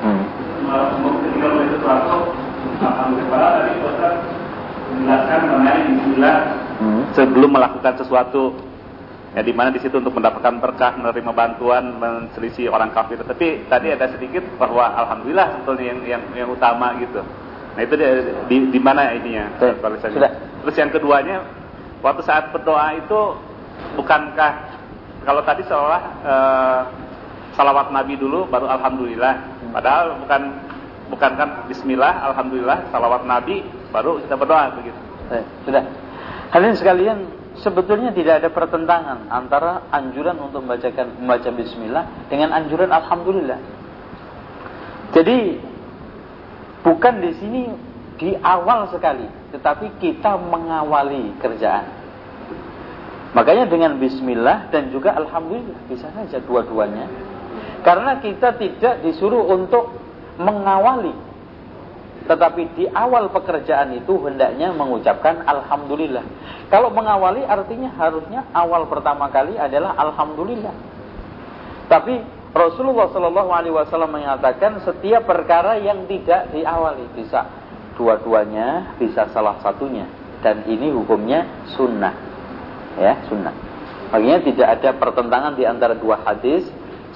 Hmm. Hmm. sebelum melakukan sesuatu ya di mana di situ untuk mendapatkan berkah menerima bantuan menselisih orang kafir. Tapi tadi ada sedikit bahwa alhamdulillah sebetulnya yang yang, yang utama gitu. Nah itu di, di, di mana ininya? Sudah. terus yang keduanya waktu saat berdoa itu bukankah kalau tadi seolah eh, salawat Nabi dulu baru alhamdulillah. Padahal bukan bukan kan Bismillah alhamdulillah salawat Nabi baru kita berdoa begitu. Sudah. Hadirin sekalian, sebetulnya tidak ada pertentangan antara anjuran untuk membacakan membaca bismillah dengan anjuran alhamdulillah. Jadi bukan di sini di awal sekali, tetapi kita mengawali kerjaan. Makanya dengan bismillah dan juga alhamdulillah bisa saja dua-duanya. Karena kita tidak disuruh untuk mengawali tetapi di awal pekerjaan itu hendaknya mengucapkan Alhamdulillah. Kalau mengawali artinya harusnya awal pertama kali adalah Alhamdulillah. Tapi Rasulullah Shallallahu Alaihi Wasallam mengatakan setiap perkara yang tidak diawali bisa dua-duanya, bisa salah satunya. Dan ini hukumnya sunnah, ya sunnah. Makanya tidak ada pertentangan di antara dua hadis.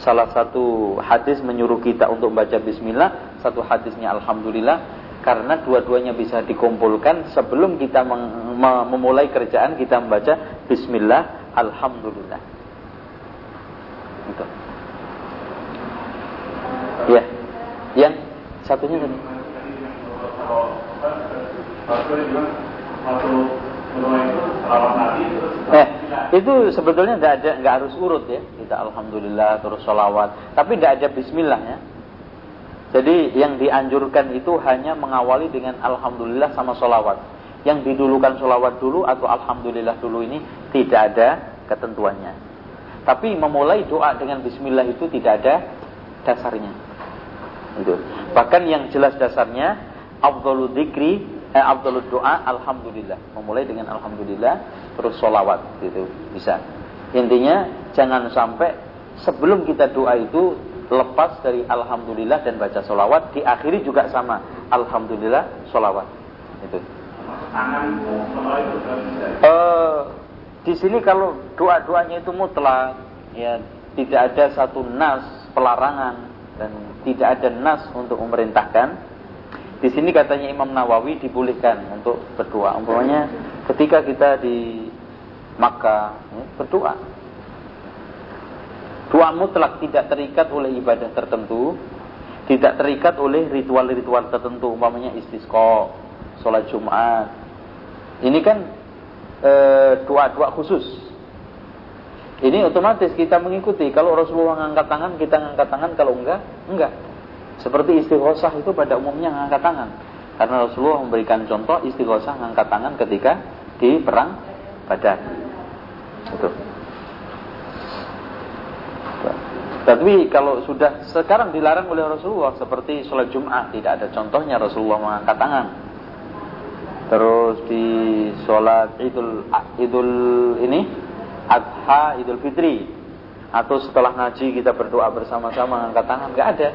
Salah satu hadis menyuruh kita untuk membaca Bismillah, satu hadisnya Alhamdulillah karena dua-duanya bisa dikumpulkan sebelum kita mem memulai kerjaan kita membaca Bismillah Alhamdulillah gitu. ya yang satunya tadi Eh, itu sebetulnya nggak ada nggak harus urut ya. Kita alhamdulillah terus sholawat, tapi nggak ada bismillah ya. Jadi yang dianjurkan itu hanya mengawali dengan alhamdulillah sama sholawat. Yang didulukan sholawat dulu atau alhamdulillah dulu ini tidak ada ketentuannya. Tapi memulai doa dengan bismillah itu tidak ada dasarnya. Itu. Bahkan yang jelas dasarnya afdhalu dzikri eh, afdhalu doa alhamdulillah. Memulai dengan alhamdulillah terus sholawat gitu bisa. Intinya jangan sampai sebelum kita doa itu lepas dari alhamdulillah dan baca sholawat diakhiri juga sama alhamdulillah sholawat itu. Uh, di sini kalau doa doanya itu mutlak ya tidak ada satu nas pelarangan dan tidak ada nas untuk memerintahkan. Di sini katanya Imam Nawawi dibolehkan untuk berdoa. Umpamanya ketika kita di Makkah ya, berdoa Doa mutlak tidak terikat oleh ibadah tertentu, tidak terikat oleh ritual-ritual tertentu, umpamanya istisqa, sholat Jumat. Ini kan doa-doa e, khusus. Ini otomatis kita mengikuti. Kalau Rasulullah mengangkat tangan, kita mengangkat tangan. Kalau enggak, enggak. Seperti istighosah itu pada umumnya mengangkat tangan. Karena Rasulullah memberikan contoh istighosah mengangkat tangan ketika di perang Badar. Itu. Tapi kalau sudah sekarang dilarang oleh Rasulullah seperti sholat Jumat tidak ada contohnya Rasulullah mengangkat tangan. Terus di sholat Idul Idul ini Adha Idul Fitri atau setelah ngaji kita berdoa bersama-sama angkat tangan, nggak ada.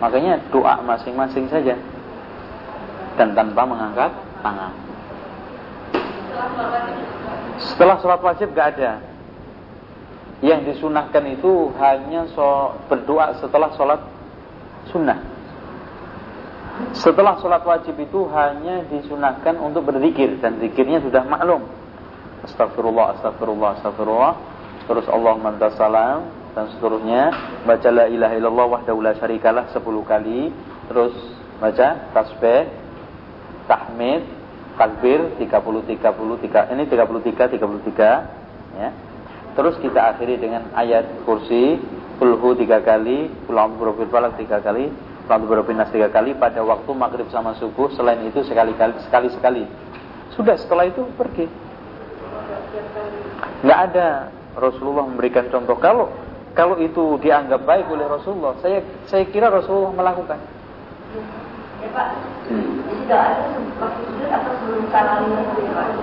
Makanya doa masing-masing saja dan tanpa mengangkat tangan. Setelah sholat wajib nggak ada. Yang disunahkan itu hanya so, berdoa setelah sholat sunnah. Setelah sholat wajib itu hanya disunahkan untuk berzikir dan zikirnya sudah maklum. Astagfirullah, astagfirullah, astagfirullah. Terus Allah salam dan seterusnya. Baca la ilaha illallah wahdahu la syarikalah 10 kali. Terus baca tasbih, tahmid, takbir 30 30 ini 33 33 ya. Terus kita akhiri dengan ayat kursi, kulhu tiga kali, pulang berfir falak tiga kali, pulang berfinas tiga kali pada waktu maghrib sama subuh. Selain itu sekali kali sekali sekali. Sudah setelah itu pergi. Nggak ada Rasulullah memberikan contoh. Kalau kalau itu dianggap baik oleh Rasulullah, saya saya kira Rasulullah melakukan.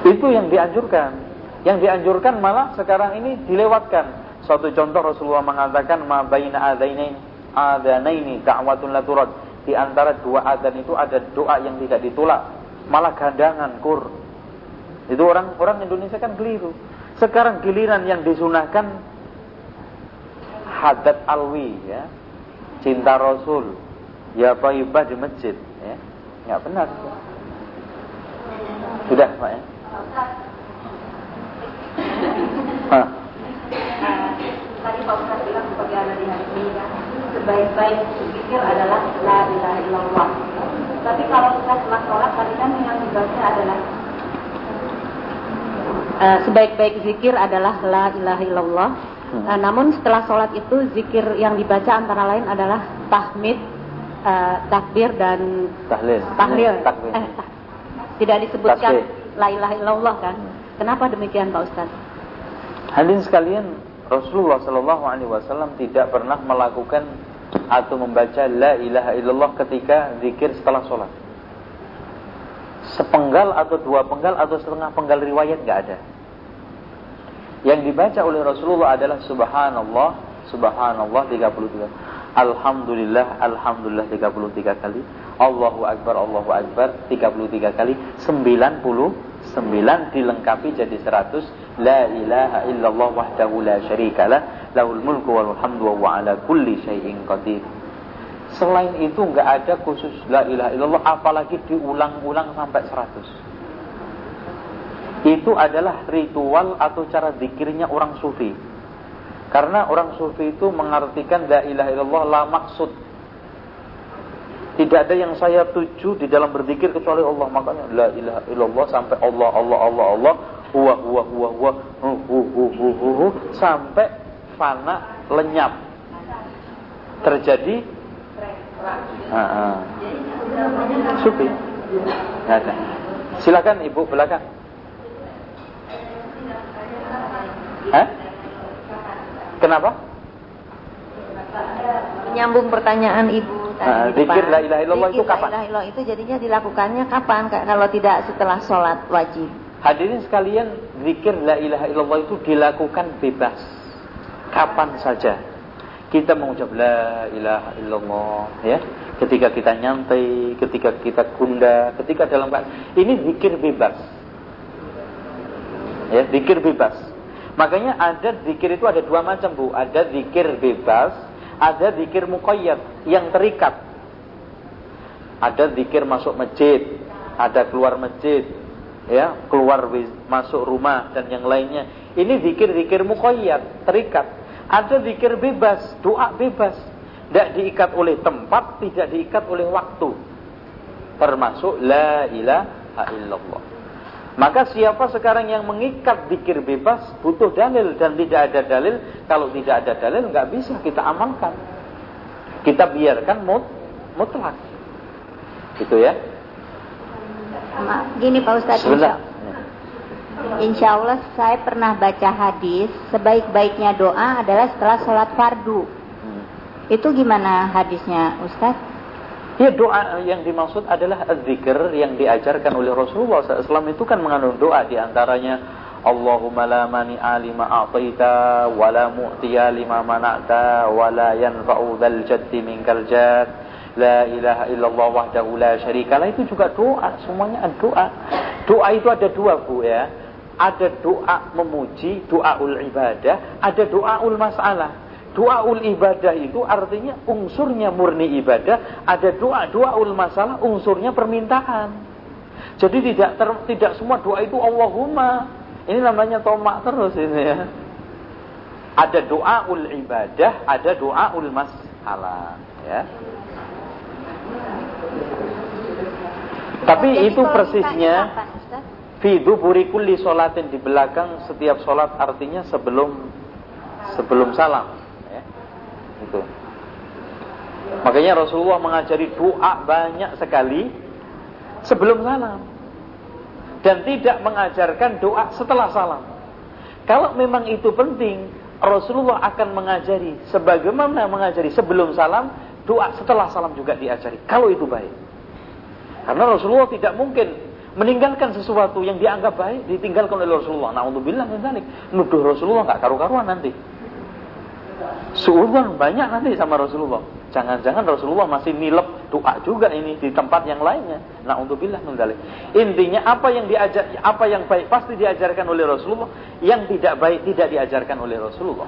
Itu yang dianjurkan. Yang dianjurkan malah sekarang ini dilewatkan. Suatu contoh Rasulullah mengatakan ma baina adainain adanaini da'watun la turad. Di antara dua adzan itu ada doa yang tidak ditolak, malah gandangan kur. Itu orang orang Indonesia kan keliru. Sekarang giliran yang disunahkan hadat alwi ya. Cinta Rasul. Ya Taibah di masjid ya. Enggak benar. Sudah, Pak ya. Hah. Tadi Pak Ustaz bilang sebagaimana di hari ini kan, sebaik-baik berpikir adalah la ilaha illallah. Tapi kalau kita setelah sholat tadi kan yang dibaca adalah uh, sebaik-baik zikir adalah la ilaha illallah. Hmm. Uh, namun setelah sholat itu zikir yang dibaca antara lain adalah tahmid, uh, takbir dan tahlil. Tahlil. Eh, tidak disebutkan la ilaha illallah kan? Hmm. Kenapa demikian Pak Ustaz? Hadirin sekalian, Rasulullah Shallallahu Alaihi Wasallam tidak pernah melakukan atau membaca la ilaha illallah ketika zikir setelah sholat. Sepenggal atau dua penggal atau setengah penggal riwayat nggak ada. Yang dibaca oleh Rasulullah adalah Subhanallah, Subhanallah 33. Alhamdulillah, Alhamdulillah 33 kali. Allahu Akbar, Allahu Akbar 33 kali. 99 dilengkapi jadi 100. La ilaha illallah wahdahu la syarikalah. Lahul mulku wal hamdu wa ala kulli syai'in qadir. Selain itu nggak ada khusus la ilaha illallah apalagi diulang-ulang sampai 100. Itu adalah ritual atau cara zikirnya orang sufi. Karena orang sufi itu mengartikan la ilaha illallah la maksud. Tidak ada yang saya tuju di dalam berzikir kecuali Allah. Makanya la ilaha illallah sampai Allah Allah Allah Allah huwa huwa huwa huwa hu hu hu hu hu, hu sampai fana lenyap. Terjadi ha, ha. Sufi. Ada. Silakan Ibu belakang. Hah? Kenapa? Menyambung pertanyaan Ibu tadi. Nah, la ilaha illallah itu kapan? La ilaha illallah itu jadinya dilakukannya kapan kalau tidak setelah sholat wajib? Hadirin sekalian, zikir la ilaha illallah itu dilakukan bebas. Kapan saja. Kita mengucap la ilaha illallah ya. Ketika kita nyantai, ketika kita kunda, ketika dalam ini zikir bebas. Ya, zikir bebas. Makanya ada zikir itu ada dua macam bu. Ada zikir bebas, ada zikir muqayyad yang terikat. Ada zikir masuk masjid, ada keluar masjid, ya keluar masuk rumah dan yang lainnya. Ini zikir-zikir muqayyad, terikat. Ada zikir bebas, doa bebas. Tidak diikat oleh tempat, tidak diikat oleh waktu. Termasuk la ilaha illallah. Maka siapa sekarang yang mengikat dikir bebas butuh dalil dan tidak ada dalil. Kalau tidak ada dalil nggak bisa kita amalkan. Kita biarkan mut, mutlak. Gitu ya. Gini Pak Ustadz. Insya, insya Allah saya pernah baca hadis sebaik-baiknya doa adalah setelah sholat fardu. Hmm. Itu gimana hadisnya Ustadz? Ya doa yang dimaksud adalah zikir yang diajarkan oleh Rasulullah SAW itu kan mengandung doa di antaranya Allahumma la mani'a lima a'taita wa la mu'tiya lima mana'ta wa la yanfa'u dzal jaddi minkal jadd La ilaha illallah wahdahu la syarikalah itu juga doa, semuanya doa. Doa itu ada dua, Bu ya. Ada doa memuji, doa ul ibadah, ada doa ul masalah. Doa ul ibadah itu artinya unsurnya murni ibadah, ada doa doa ul masalah unsurnya permintaan. Jadi tidak ter, tidak semua doa itu Allahumma ini namanya tomak terus ini ya. Ada doa ul ibadah, ada doa ul masalah, ya. Tapi itu persisnya Fidu buri kulli solatin di belakang setiap solat artinya sebelum sebelum salam. Ya. Itu. Makanya Rasulullah mengajari doa banyak sekali sebelum salam dan tidak mengajarkan doa setelah salam. Kalau memang itu penting, Rasulullah akan mengajari sebagaimana mengajari sebelum salam, doa setelah salam juga diajari. Kalau itu baik. Karena Rasulullah tidak mungkin meninggalkan sesuatu yang dianggap baik ditinggalkan oleh Rasulullah. Nah, untuk bilang nanti nuduh Rasulullah nggak karu-karuan nanti. Suudzon banyak nanti sama Rasulullah. Jangan-jangan Rasulullah masih nilep doa juga ini di tempat yang lainnya. Nah, untuk bilang mendalik. Intinya apa yang diajar, apa yang baik pasti diajarkan oleh Rasulullah, yang tidak baik tidak diajarkan oleh Rasulullah.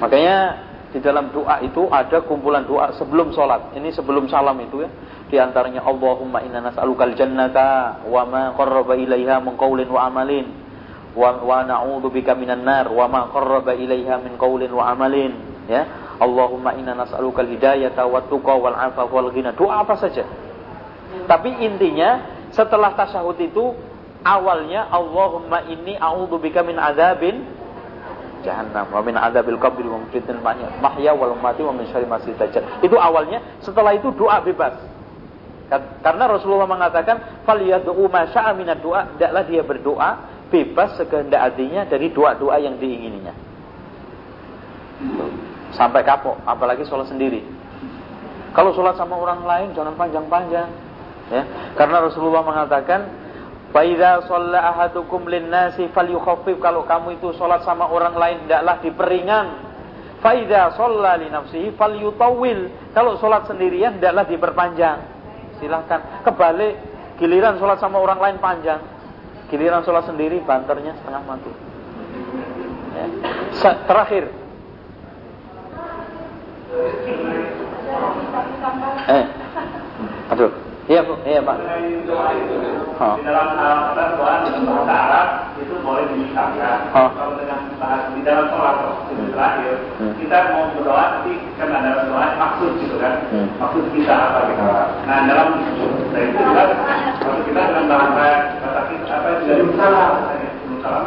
Makanya di dalam doa itu ada kumpulan doa sebelum sholat. Ini sebelum salam itu ya. Di antaranya Allahumma inna nas'alukal jannata wa ma qarraba ilaiha min wa amalin wa, wa na'udzu bika minan nar wa ma qarraba ilaiha min qawlin wa amalin ya Allahumma inna nas'aluka al-hidayata wa tuqa wal afa wal ghina. Doa apa saja. Tapi intinya setelah tasyahud itu awalnya Allahumma inni a'udzubika min adzabin jahannam wa min adzabil qabri wa min mahya wal mati wa min syarri ma Itu awalnya, setelah itu doa bebas. Karena Rasulullah mengatakan falyad'u ma syaa doa, hendaklah dia berdoa bebas sekehendak hatinya dari doa-doa yang diingininya sampai kapok, apalagi sholat sendiri. Kalau sholat sama orang lain jangan panjang-panjang, ya. Karena Rasulullah mengatakan, "Faidza shalla ahadukum lin-nasi falyukhaffif." Kalau kamu itu sholat sama orang lain hendaklah diperingan. Faidza shalla li nafsihi falyutawwil. Kalau sholat sendirian hendaklah diperpanjang. Silahkan. Kebalik, giliran sholat sama orang lain panjang. Giliran sholat sendiri banternya setengah mati. Ya. Terakhir, Eh. Aduh. Iya, Bu. Iya, Pak. Oh. Di dalam Al-Quran bahasa Arab itu boleh dimisahkan. Oh. Kalau dengan bahasa di dalam sholat itu terakhir, hmm. kita mau berdoa nanti kan ada doa maksud gitu kan. Hmm. Maksud kita apa gitu. Nah, dalam nah itu juga kalau kita dengan bahasa kata kita apa dari salah, salah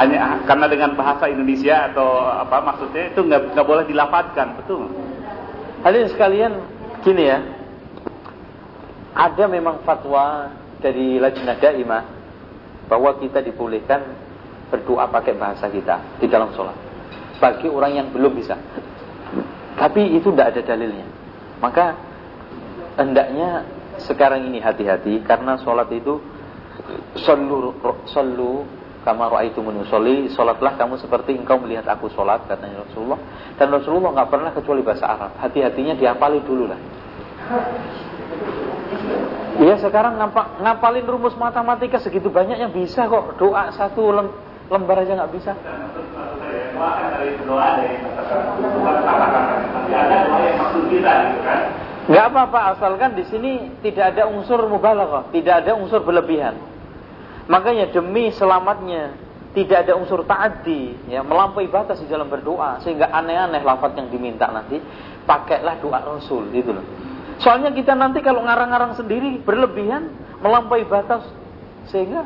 hanya karena dengan bahasa Indonesia atau apa maksudnya itu nggak nggak boleh dilafatkan betul hadirin sekalian gini ya ada memang fatwa dari Lajnah Daimah bahwa kita dibolehkan berdoa pakai bahasa kita di dalam sholat bagi orang yang belum bisa tapi itu tidak ada dalilnya maka hendaknya sekarang ini hati-hati karena sholat itu solu, solu kama ra'aitumuni usolli, salatlah kamu seperti engkau melihat aku salat katanya Rasulullah. Dan Rasulullah nggak pernah kecuali bahasa Arab. Hati-hatinya diapali dulu lah. Iya sekarang ngapa, ngapalin rumus matematika segitu banyak yang bisa kok doa satu lem, lembar aja nggak bisa. Nggak apa-apa asalkan di sini tidak ada unsur mubalaghah, tidak ada unsur berlebihan. Makanya demi selamatnya tidak ada unsur ta'addi, ya, melampaui batas di dalam berdoa sehingga aneh-aneh lafaz yang diminta nanti, pakailah doa Rasul gitu loh. Soalnya kita nanti kalau ngarang-ngarang sendiri berlebihan, melampaui batas sehingga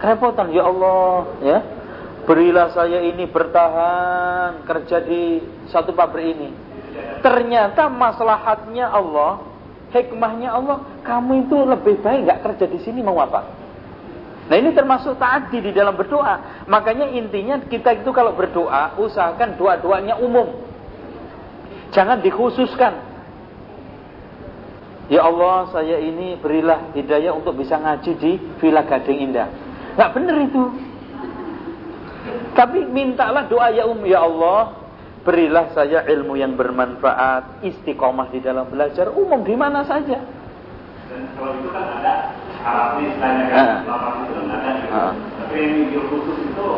kerepotan ya Allah, ya. Berilah saya ini bertahan kerja di satu pabrik ini. Ternyata maslahatnya Allah, hikmahnya Allah, kamu itu lebih baik nggak kerja di sini mau apa? Nah ini termasuk tadi di dalam berdoa. Makanya intinya kita itu kalau berdoa usahakan doa-doanya umum. Jangan dikhususkan. Ya Allah, saya ini berilah hidayah untuk bisa ngaji di Villa Gading Indah. Nggak benar itu. Tapi mintalah doa ya um ya Allah, berilah saya ilmu yang bermanfaat, istiqomah di dalam belajar umum di mana saja. Dan kalau itu kan ada Arabnya istilahnya kan, Ah. itu kan ada. Ah. Tapi yang yang khusus itu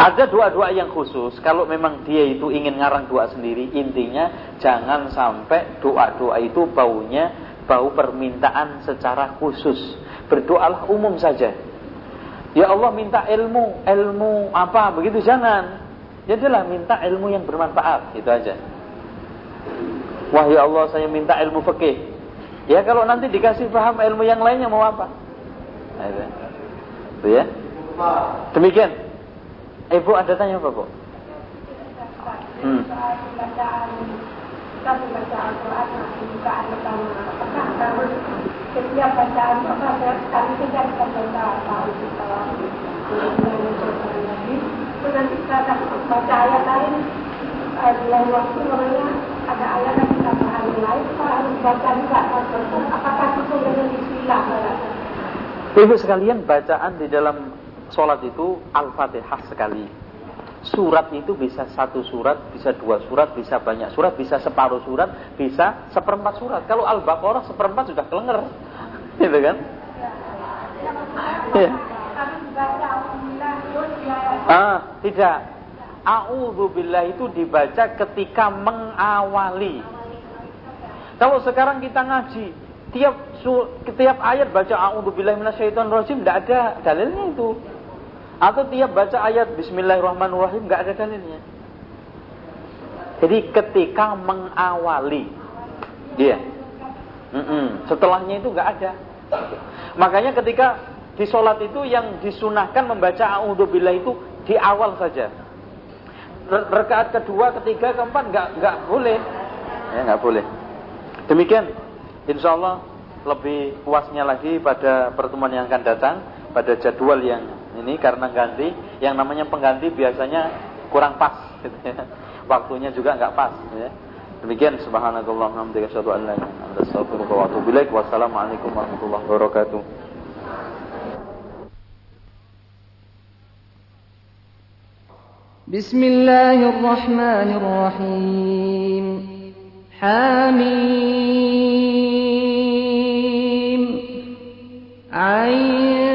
Ada doa-doa yang khusus. Kalau memang dia itu ingin ngarang doa sendiri, intinya jangan sampai doa-doa itu baunya bau permintaan secara khusus. Berdoalah umum saja. Ya Allah minta ilmu, ilmu apa begitu jangan. Jadilah minta ilmu yang bermanfaat, itu aja. Wah ya Allah saya minta ilmu fikih. Ya kalau nanti dikasih paham ilmu yang lainnya mau apa? Nah, itu. Itu ya. Demikian. Ibu ada tanya apa, Bu? Hmm. Kita membaca Al-Quran pembukaan pertama. Apakah harus setiap bacaan apa? Sekali saja kita baca tahu kita Terus nanti kita baca ayat lain. Eh, di lain waktu namanya ada ayat yang kita paham lain. Kita harus baca juga apakah sesuai dengan Bismillah Ibu sekalian bacaan di dalam sholat itu Al-Fatihah sekali. Surat itu bisa satu surat, bisa dua surat, bisa banyak surat, bisa separuh surat, bisa seperempat surat. Kalau Al-Baqarah seperempat sudah kelenger. (laughs) Gitu kan? Ya. Ah, tidak. A'udzubillah itu dibaca ketika mengawali. Kalau sekarang kita ngaji, tiap ayat baca a'udzubillahi minasyaitonirrajim enggak ada dalilnya itu. Atau tiap baca ayat bismillahirrahmanirrahim enggak ada dalilnya. Jadi ketika mengawali. Dia. Setelahnya itu enggak ada. Makanya ketika di sholat itu yang disunahkan membaca a'udzubillah itu di awal saja. Re- Rekaat kedua, ketiga, keempat nggak nggak boleh. Ya nggak boleh. Demikian, insya Allah lebih puasnya lagi pada pertemuan yang akan datang pada jadwal yang ini karena ganti. Yang namanya pengganti biasanya kurang pas. gitu ya. Waktunya juga nggak pas. Ya. Demikian subhanallah hamdika asyhadu an la ilaha illa anta astaghfiruka wa atubu ilaik. Wassalamualaikum warahmatullahi wabarakatuh. بسم الله الرحمن الرحيم حميم عين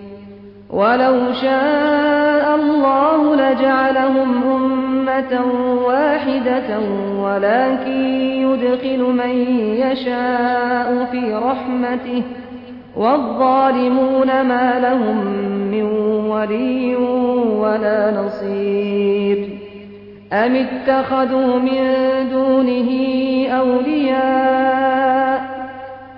ولو شاء الله لجعلهم أمة واحدة ولكن يدخل من يشاء في رحمته والظالمون ما لهم من ولي ولا نصير أم اتخذوا من دونه أولياء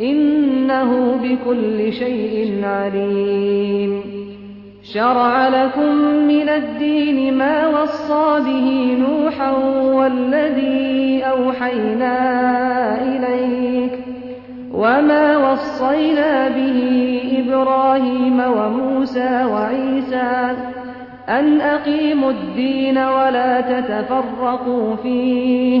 إنه بكل شيء عليم. شرع لكم من الدين ما وصى به نوحا والذي أوحينا إليك وما وصينا به إبراهيم وموسى وعيسى أن أقيموا الدين ولا تتفرقوا فيه.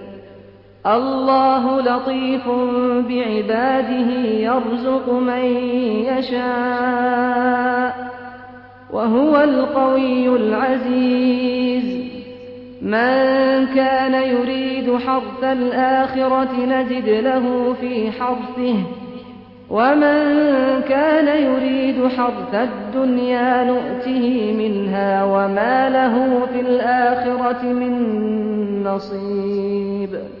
الله لطيف بعباده يرزق من يشاء وهو القوي العزيز. من كان يريد حرث الآخرة نزد له في حرثه ومن كان يريد حرث الدنيا نؤته منها وما له في الآخرة من نصيب.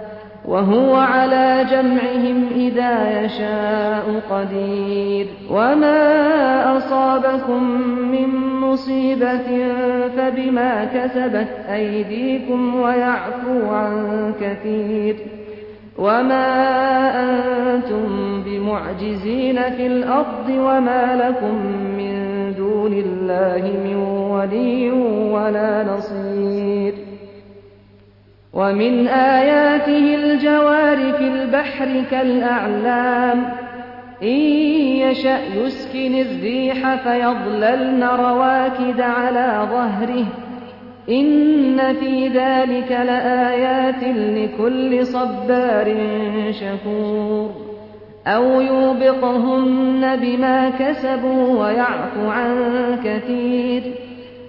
وهو على جمعهم إذا يشاء قدير. وما أصابكم من مصيبة فبما كسبت أيديكم ويعفو عن كثير. وما أنتم بمعجزين في الأرض وما لكم من دون الله من ولي ولا نصير. ومن آياته الجوار في البحر كالأعلام. إن يشأ يسكن الريح فيظللن رواكد على ظهره. إن في ذلك لآيات لكل صبار شكور. أو يوبقهن بما كسبوا ويعفو عن كثير.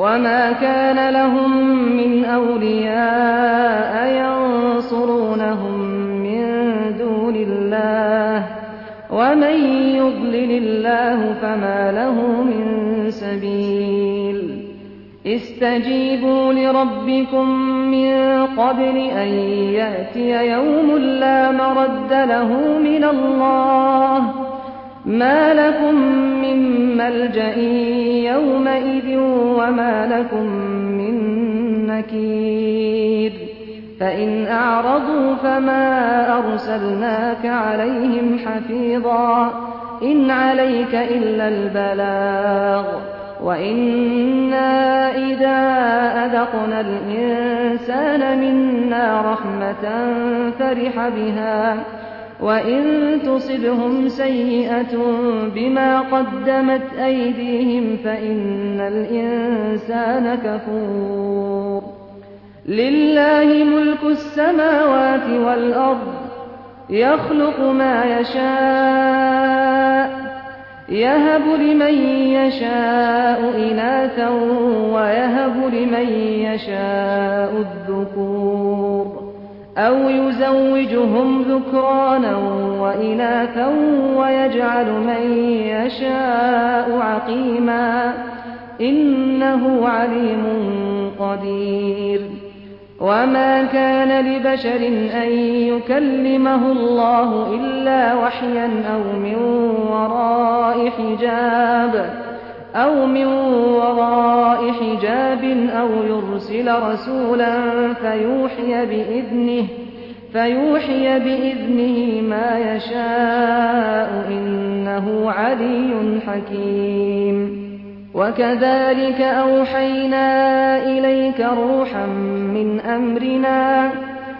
وما كان لهم من أولياء ينصرونهم من دون الله ومن يضلل الله فما له من سبيل استجيبوا لربكم من قبل أن يأتي يوم لا مرد له من الله ما لكم من ملجأ يومئذ وما لكم من نكير فإن أعرضوا فما أرسلناك عليهم حفيظا إن عليك إلا البلاغ وإنا إذا أذقنا الإنسان منا رحمة فرح بها وإن تصبهم سيئة بما قدمت أيديهم فإن الإنسان كفور لله ملك السماوات والأرض يخلق ما يشاء يهب لمن يشاء إناثا ويهب لمن يشاء الذكور أو يزوجهم ذكرانا وإناثا ويجعل من يشاء عقيما إنه عليم قدير. وما كان لبشر أن يكلمه الله إلا وحيا أو من وراء حجاب. أو من وراء حجاب أو يرسل رسولا فيوحي بإذنه فيوحي بإذنه ما يشاء إنه علي حكيم. وكذلك أوحينا إليك روحا من أمرنا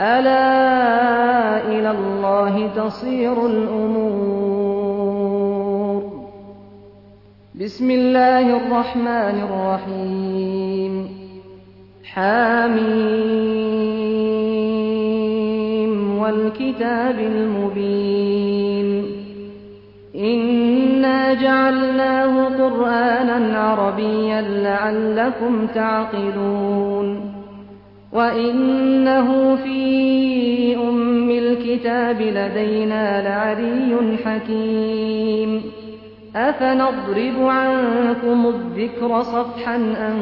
ألا إلى الله تصير الأمور. بسم الله الرحمن الرحيم. حاميم. والكتاب المبين. إنا جعلناه قرآنا عربيا لعلكم تعقلون. وإنه في أم الكتاب لدينا لعلي حكيم أفنضرب عنكم الذكر صفحا أن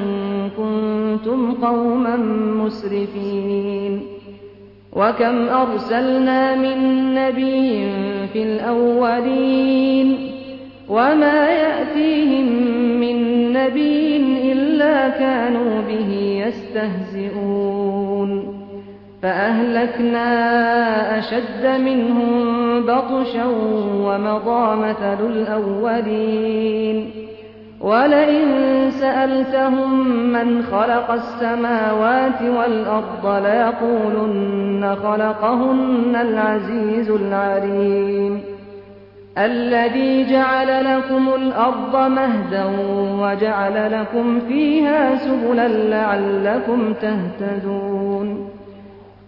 كنتم قوما مسرفين وكم أرسلنا من نبي في الأولين وما يأتيهم من نبي إلا كانوا به يستهزئون فأهلكنا أشد منهم بطشا ومضى مثل الأولين. ولئن سألتهم من خلق السماوات والأرض ليقولن خلقهن العزيز العليم. الذي جعل لكم الأرض مهدا وجعل لكم فيها سبلا لعلكم تهتدون.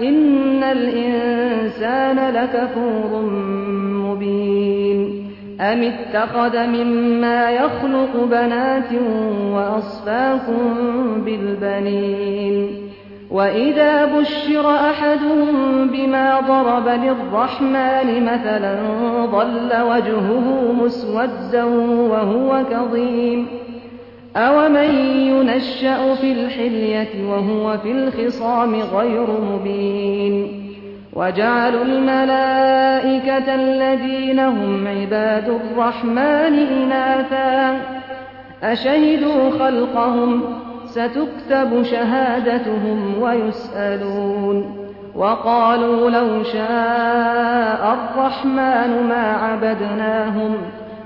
إن الإنسان لكفور مبين أم اتخذ مما يخلق بنات وأصفاكم بالبنين وإذا بشر أحدهم بما ضرب للرحمن مثلا ظل وجهه مسودا وهو كظيم أومن ينشأ في الحلية وهو في الخصام غير مبين وجعلوا الملائكة الذين هم عباد الرحمن إناثا أشهدوا خلقهم ستكتب شهادتهم ويسألون وقالوا لو شاء الرحمن ما عبدناهم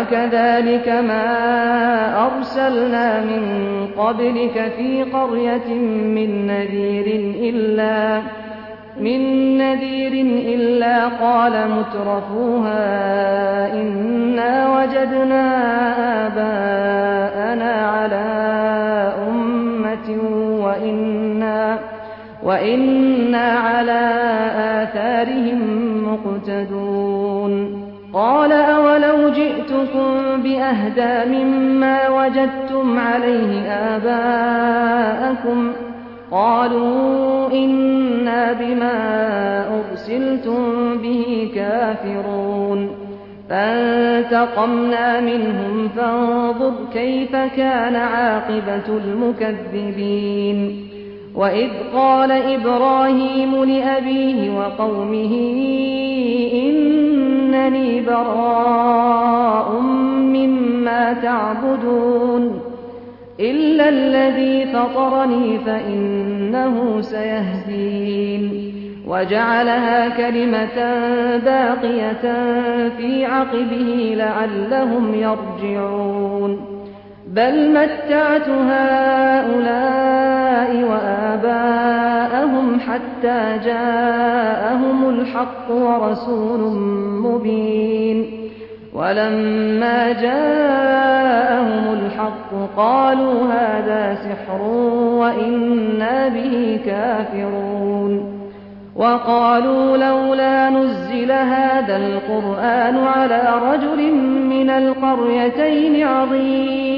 وكذلك ما أرسلنا من قبلك في قرية من نذير إلا من نذير إلا قال مترفوها إنا وجدنا آباءنا على أمة وإنا, وإنا على آثارهم مقتدون قال أولو جئتكم بأهدى مما وجدتم عليه آباءكم قالوا إنا بما أرسلتم به كافرون فانتقمنا منهم فانظر كيف كان عاقبة المكذبين وإذ قال إبراهيم لأبيه وقومه إنني براء مما تعبدون إلا الذي فطرني فإنه سيهدين وجعلها كلمة باقية في عقبه لعلهم يرجعون بل متعت هؤلاء وآباءهم حتى جاءهم الحق ورسول مبين ولما جاءهم الحق قالوا هذا سحر وإنا به كافرون وقالوا لولا نزل هذا القرآن على رجل من القريتين عظيم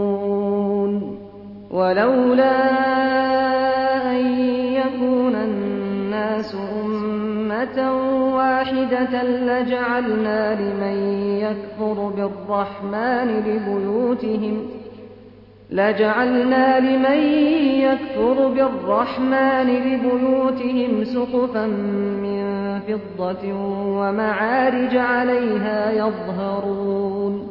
ولولا أن يكون الناس أمة واحدة لجعلنا لمن يكفر بالرحمن لبيوتهم لجعلنا لمن يكفر بالرحمن لبيوتهم سقفا من فضة ومعارج عليها يظهرون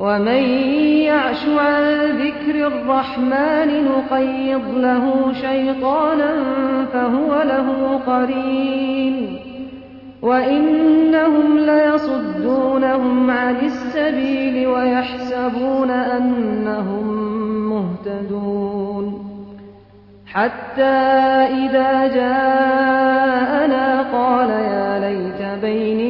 ومن يعش عن ذكر الرحمن نقيض له شيطانا فهو له قرين. وإنهم ليصدونهم عن السبيل ويحسبون أنهم مهتدون. حتى إذا جاءنا قال يا ليت بيني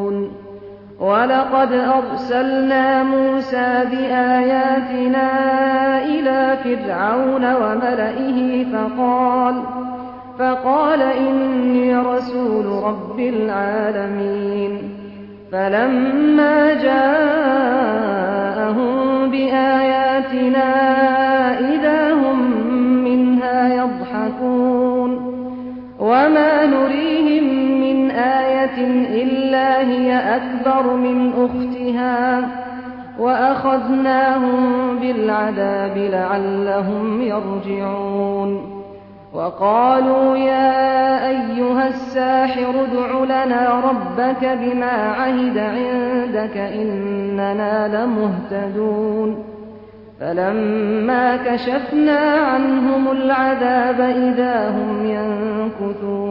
ولقد أرسلنا موسى بآياتنا إلى فرعون وملئه فقال فقال إني رسول رب العالمين. فلما جاءهم بآياتنا هي أكبر من أختها وأخذناهم بالعذاب لعلهم يرجعون. وقالوا يا أيها الساحر ادع لنا ربك بما عهد عندك إننا لمهتدون. فلما كشفنا عنهم العذاب إذا هم ينكثون.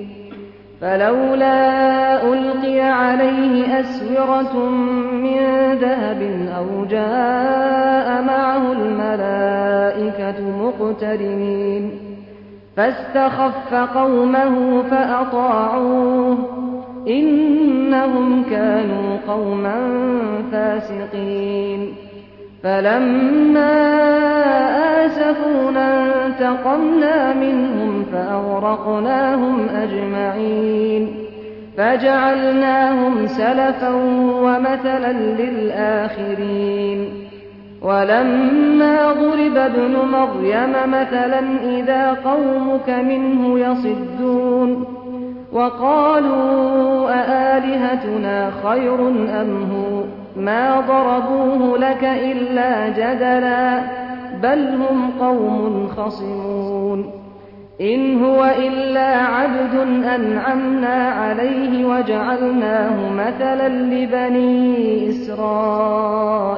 فلولا ألقي عليه أسورة من ذهب أو جاء معه الملائكة مقترنين فاستخف قومه فأطاعوه إنهم كانوا قوما فاسقين فلما آسفونا انتقمنا منهم فأغرقناهم أجمعين فجعلناهم سلفا ومثلا للآخرين ولما ضرب ابن مريم مثلا إذا قومك منه يصدون وقالوا أآلهتنا خير أم هو ما ضربوه لك إلا جدلا بل هم قوم خصمون إن هو إلا عبد أنعمنا عليه وجعلناه مثلا لبني إسرائيل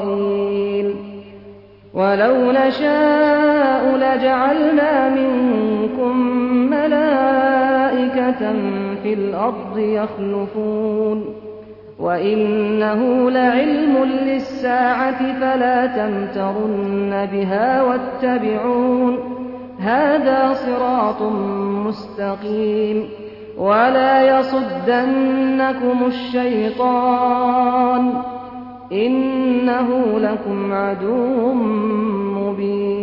ولو نشاء لجعلنا منكم ملائكة في الأرض يخلفون وإنه لعلم للساعة فلا تمترن بها واتبعون هذا صراط مستقيم ولا يصدنكم الشيطان إنه لكم عدو مبين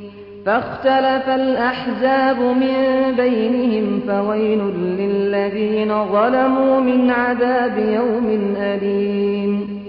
فاختلف الأحزاب من بينهم فويل للذين ظلموا من عذاب يوم أليم.